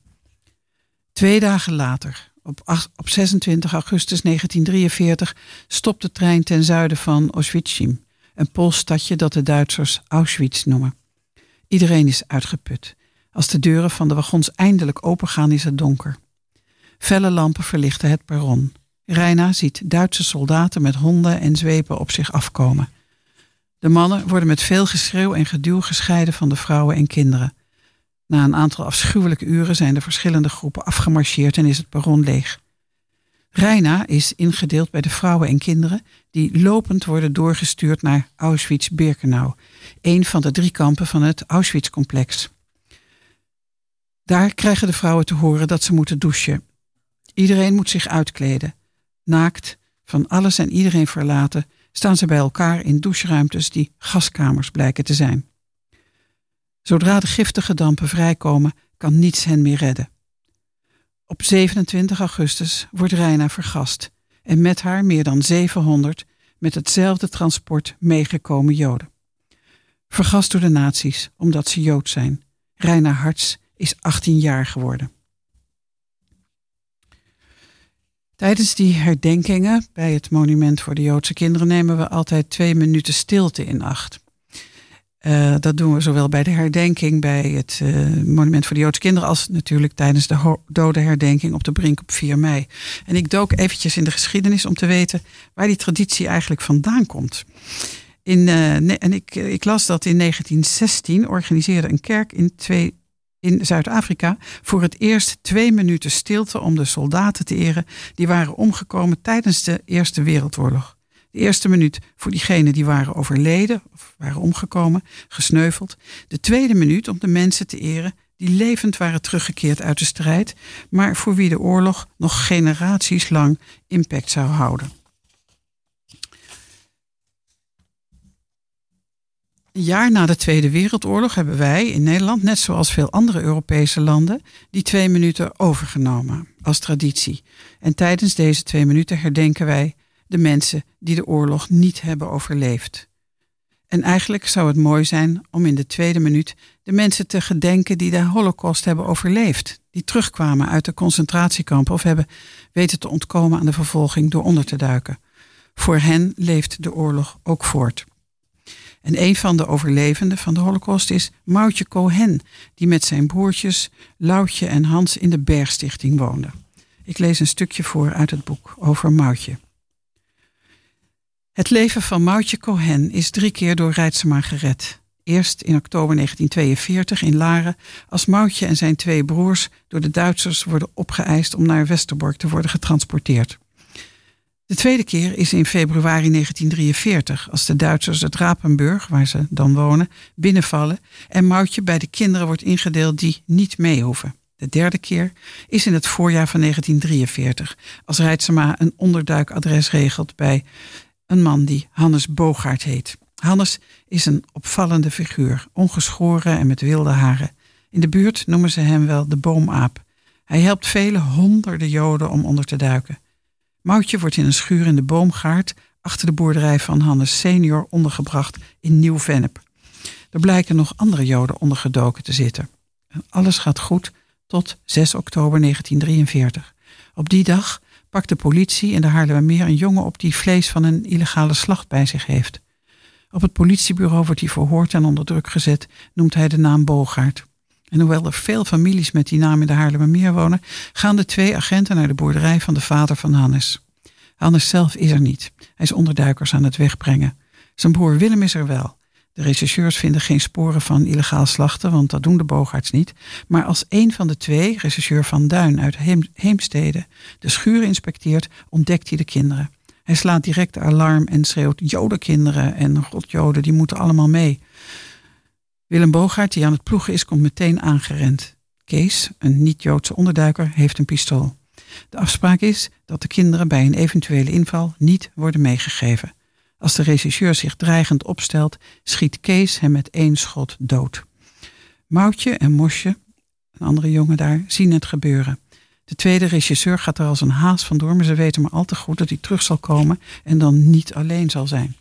Twee dagen later, op, op 26 augustus 1943, stopt de trein ten zuiden van Auschwitzim, een Pools stadje dat de Duitsers Auschwitz noemen. Iedereen is uitgeput. Als de deuren van de wagons eindelijk opengaan, is het donker. Felle lampen verlichten het perron. Reina ziet Duitse soldaten met honden en zwepen op zich afkomen. De mannen worden met veel geschreeuw en geduw gescheiden van de vrouwen en kinderen. Na een aantal afschuwelijke uren zijn de verschillende groepen afgemarcheerd en is het perron leeg. Reina is ingedeeld bij de vrouwen en kinderen die lopend worden doorgestuurd naar Auschwitz-Birkenau, een van de drie kampen van het Auschwitz-complex. Daar krijgen de vrouwen te horen dat ze moeten douchen. Iedereen moet zich uitkleden. Naakt, van alles en iedereen verlaten, staan ze bij elkaar in doucheruimtes die gaskamers blijken te zijn. Zodra de giftige dampen vrijkomen, kan niets hen meer redden. Op 27 augustus wordt Reina vergast en met haar meer dan 700 met hetzelfde transport meegekomen Joden. Vergast door de nazi's omdat ze Jood zijn. Reina Harts is 18 jaar geworden. Tijdens die herdenkingen bij het Monument voor de Joodse Kinderen nemen we altijd twee minuten stilte in acht. Uh, dat doen we zowel bij de herdenking bij het uh, Monument voor de Joodse Kinderen als natuurlijk tijdens de dodenherdenking op de Brink op 4 mei. En ik dook eventjes in de geschiedenis om te weten waar die traditie eigenlijk vandaan komt. In, uh, en ik, ik las dat in 1916 organiseerde een kerk in twee in Zuid-Afrika voor het eerst twee minuten stilte om de soldaten te eren die waren omgekomen tijdens de Eerste Wereldoorlog. De eerste minuut voor diegenen die waren overleden of waren omgekomen, gesneuveld. De tweede minuut om de mensen te eren die levend waren teruggekeerd uit de strijd, maar voor wie de oorlog nog generaties lang impact zou houden. Een jaar na de Tweede Wereldoorlog hebben wij in Nederland, net zoals veel andere Europese landen, die twee minuten overgenomen als traditie. En tijdens deze twee minuten herdenken wij de mensen die de oorlog niet hebben overleefd. En eigenlijk zou het mooi zijn om in de tweede minuut de mensen te gedenken die de Holocaust hebben overleefd, die terugkwamen uit de concentratiekampen of hebben weten te ontkomen aan de vervolging door onder te duiken. Voor hen leeft de oorlog ook voort. En een van de overlevenden van de Holocaust is Moutje Cohen, die met zijn broertjes Loutje en Hans in de Bergstichting woonde. Ik lees een stukje voor uit het boek over Moutje. Het leven van Moutje Cohen is drie keer door Rijtsema gered. Eerst in oktober 1942 in Laren, als Moutje en zijn twee broers door de Duitsers worden opgeëist om naar Westerbork te worden getransporteerd. De tweede keer is in februari 1943, als de Duitsers het Rapenburg, waar ze dan wonen, binnenvallen en Moutje bij de kinderen wordt ingedeeld die niet mee hoeven. De derde keer is in het voorjaar van 1943, als Rijtsema een onderduikadres regelt bij een man die Hannes Bogaert heet. Hannes is een opvallende figuur, ongeschoren en met wilde haren. In de buurt noemen ze hem wel de boomaap. Hij helpt vele honderden Joden om onder te duiken. Moutje wordt in een schuur in de boomgaard achter de boerderij van Hannes senior ondergebracht in Nieuw-Vennep. Er blijken nog andere Joden ondergedoken te zitten. En alles gaat goed tot 6 oktober 1943. Op die dag pakt de politie in de Haarlemmermeer een jongen op die vlees van een illegale slacht bij zich heeft. Op het politiebureau wordt hij verhoord en onder druk gezet, noemt hij de naam Bogaert. En hoewel er veel families met die naam in de Haarlemmermeer wonen, gaan de twee agenten naar de boerderij van de vader van Hannes. Hannes zelf is er niet. Hij is onderduikers aan het wegbrengen. Zijn broer Willem is er wel. De rechercheurs vinden geen sporen van illegaal slachten, want dat doen de boogarts niet. Maar als een van de twee, rechercheur Van Duin uit Heemstede, de schuur inspecteert, ontdekt hij de kinderen. Hij slaat direct alarm en schreeuwt: Jodenkinderen en godjoden, die moeten allemaal mee. Willem Bogaert, die aan het ploegen is, komt meteen aangerend. Kees, een niet-Joodse onderduiker, heeft een pistool. De afspraak is dat de kinderen bij een eventuele inval niet worden meegegeven. Als de regisseur zich dreigend opstelt, schiet Kees hem met één schot dood. Moutje en Mosje, een andere jongen daar, zien het gebeuren. De tweede regisseur gaat er als een haas vandoor, maar ze weten maar al te goed dat hij terug zal komen en dan niet alleen zal zijn.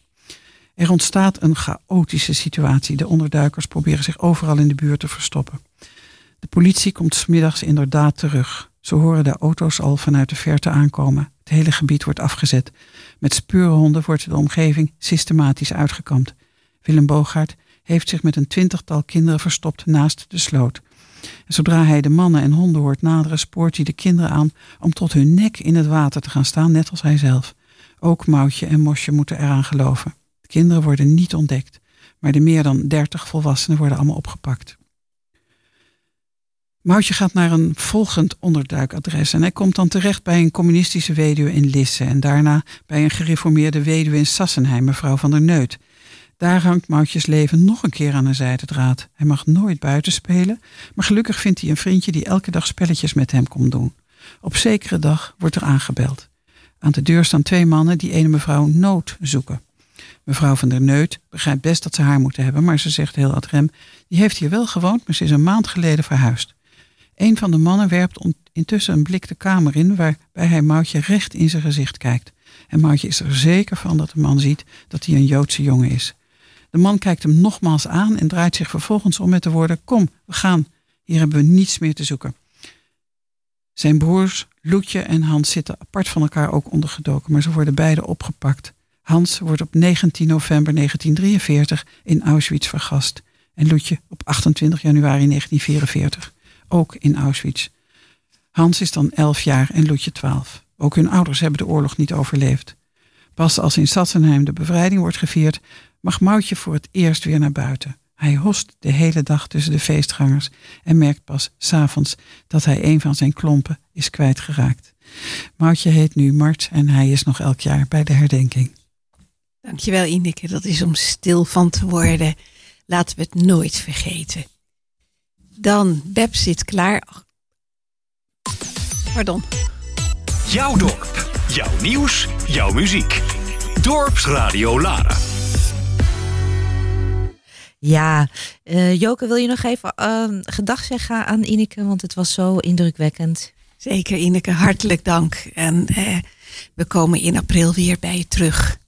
Er ontstaat een chaotische situatie. De onderduikers proberen zich overal in de buurt te verstoppen. De politie komt smiddags inderdaad terug. Ze horen de auto's al vanuit de verte aankomen. Het hele gebied wordt afgezet. Met speurhonden wordt de omgeving systematisch uitgekampt. Willem Bogaert heeft zich met een twintigtal kinderen verstopt naast de sloot. En zodra hij de mannen en honden hoort naderen, spoort hij de kinderen aan om tot hun nek in het water te gaan staan, net als hij zelf. Ook Moutje en Mosje moeten eraan geloven. De kinderen worden niet ontdekt, maar de meer dan dertig volwassenen worden allemaal opgepakt. Moutje gaat naar een volgend onderduikadres en hij komt dan terecht bij een communistische weduwe in Lisse en daarna bij een gereformeerde weduwe in Sassenheim, mevrouw van der Neut. Daar hangt Moutjes leven nog een keer aan een zijdendraad. Hij mag nooit buiten spelen, maar gelukkig vindt hij een vriendje die elke dag spelletjes met hem komt doen. Op zekere dag wordt er aangebeld. Aan de deur staan twee mannen die ene mevrouw Nood zoeken. Mevrouw van der Neut begrijpt best dat ze haar moeten hebben, maar ze zegt heel ad rem: die heeft hier wel gewoond, maar ze is een maand geleden verhuisd. Een van de mannen werpt intussen een blik de kamer in, waarbij hij Moutje recht in zijn gezicht kijkt. En Moutje is er zeker van dat de man ziet dat hij een Joodse jongen is. De man kijkt hem nogmaals aan en draait zich vervolgens om met de woorden: Kom, we gaan. Hier hebben we niets meer te zoeken. Zijn broers Loetje en Hans zitten apart van elkaar ook ondergedoken, maar ze worden beide opgepakt. Hans wordt op 19 november 1943 in Auschwitz vergast en Loetje op 28 januari 1944 ook in Auschwitz. Hans is dan 11 jaar en Loetje 12. Ook hun ouders hebben de oorlog niet overleefd. Pas als in Sassenheim de bevrijding wordt gevierd, mag Moutje voor het eerst weer naar buiten. Hij host de hele dag tussen de feestgangers en merkt pas s'avonds dat hij een van zijn klompen is kwijtgeraakt. Moutje heet nu Mart en hij is nog elk jaar bij de herdenking. Dankjewel Ineke, dat is om stil van te worden. Laten we het nooit vergeten. Dan, Beb zit klaar. Pardon. Jouw dorp, jouw nieuws, jouw muziek. Dorpsradio Lara. Ja, uh, Joke, wil je nog even uh, gedag zeggen aan Ineke? Want het was zo indrukwekkend. Zeker, Ineke, hartelijk dank. En uh, we komen in april weer bij je terug.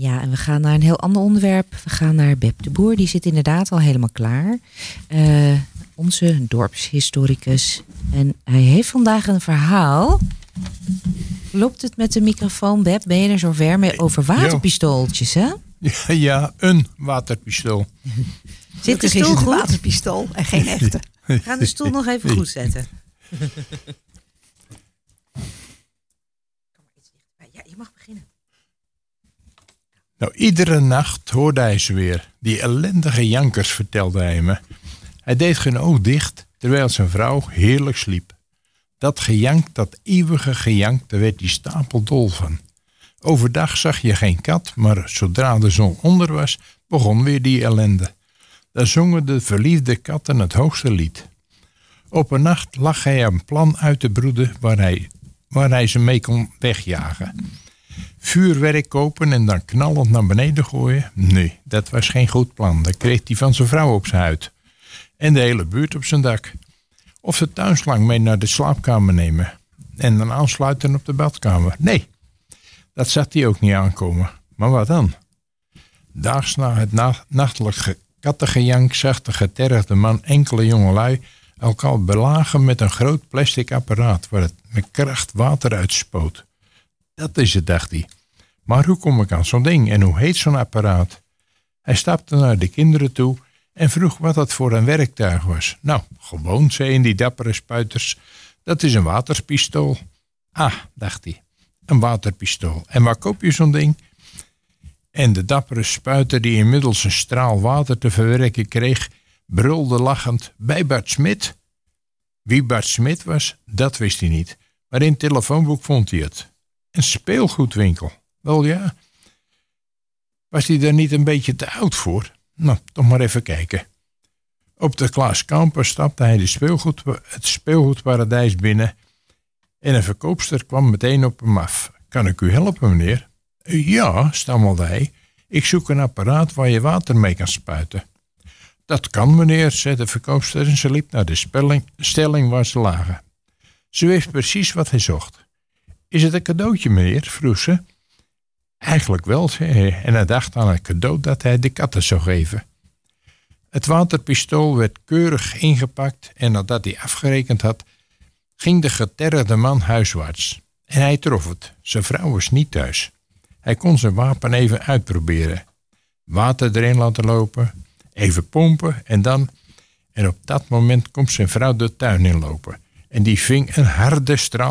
Ja, en we gaan naar een heel ander onderwerp. We gaan naar Beb de Boer. Die zit inderdaad al helemaal klaar. Uh, onze dorpshistoricus. En hij heeft vandaag een verhaal Klopt het met de microfoon, Beb? Ben je er zover mee over waterpistooltjes, hè? Ja, [LAUGHS] ja, een waterpistool. Zit de stoel het een goed? waterpistool en geen echte. Ga de stoel nog even goed zetten. [LAUGHS] Ja, je mag beginnen. Nou, iedere nacht hoorde hij ze weer. Die ellendige jankers, vertelde hij me. Hij deed geen oog dicht, terwijl zijn vrouw heerlijk sliep. Dat gejank, dat eeuwige gejank, daar werd hij stapeldol van. Overdag zag je geen kat, maar zodra de zon onder was, begon weer die ellende. Daar zongen de verliefde katten het hoogste lied. Op een nacht lag hij een plan uit te broeden waar hij, waar hij ze mee kon wegjagen. Vuurwerk kopen en dan knallend naar beneden gooien? Nee, dat was geen goed plan. Dat kreeg hij van zijn vrouw op zijn huid. En de hele buurt op zijn dak. Of de tuinslang mee naar de slaapkamer nemen. En dan aansluiten op de badkamer. Nee, dat zag hij ook niet aankomen. Maar wat dan? Daags na het na nachtelijk ge- kattengejank zag de getergde man enkele jongelui elkaar belagen met een groot plastic apparaat waar het met kracht water uitspoot. Dat is het, dacht hij. Maar hoe kom ik aan zo'n ding en hoe heet zo'n apparaat? Hij stapte naar de kinderen toe en vroeg wat dat voor een werktuig was. Nou, gewoon, zeiden die dappere spuiters. Dat is een waterpistool. Ah, dacht hij, een waterpistool. En waar koop je zo'n ding? En de dappere spuiter, die inmiddels een straal water te verwerken kreeg, brulde lachend bij Bart Smit. Wie Bart Smit was, dat wist hij niet. Maar in het telefoonboek vond hij het. Een speelgoedwinkel. Wel ja. Was hij daar niet een beetje te oud voor? Nou, toch maar even kijken. Op de Klaas Kamper stapte hij de speelgoed, het speelgoedparadijs binnen. En een verkoopster kwam meteen op hem af. Kan ik u helpen, meneer? Ja, stammelde hij. Ik zoek een apparaat waar je water mee kan spuiten. Dat kan, meneer, zei de verkoopster en ze liep naar de stelling waar ze lagen. Ze wist precies wat hij zocht. Is het een cadeautje, meneer? vroeg ze. Eigenlijk wel, zei hij, en hij dacht aan een cadeau dat hij de katten zou geven. Het waterpistool werd keurig ingepakt en nadat hij afgerekend had, ging de getergde man huiswaarts. En hij trof het. Zijn vrouw was niet thuis. Hij kon zijn wapen even uitproberen. Water erin laten lopen, even pompen en dan... En op dat moment komt zijn vrouw de tuin inlopen. En die ving een harde straal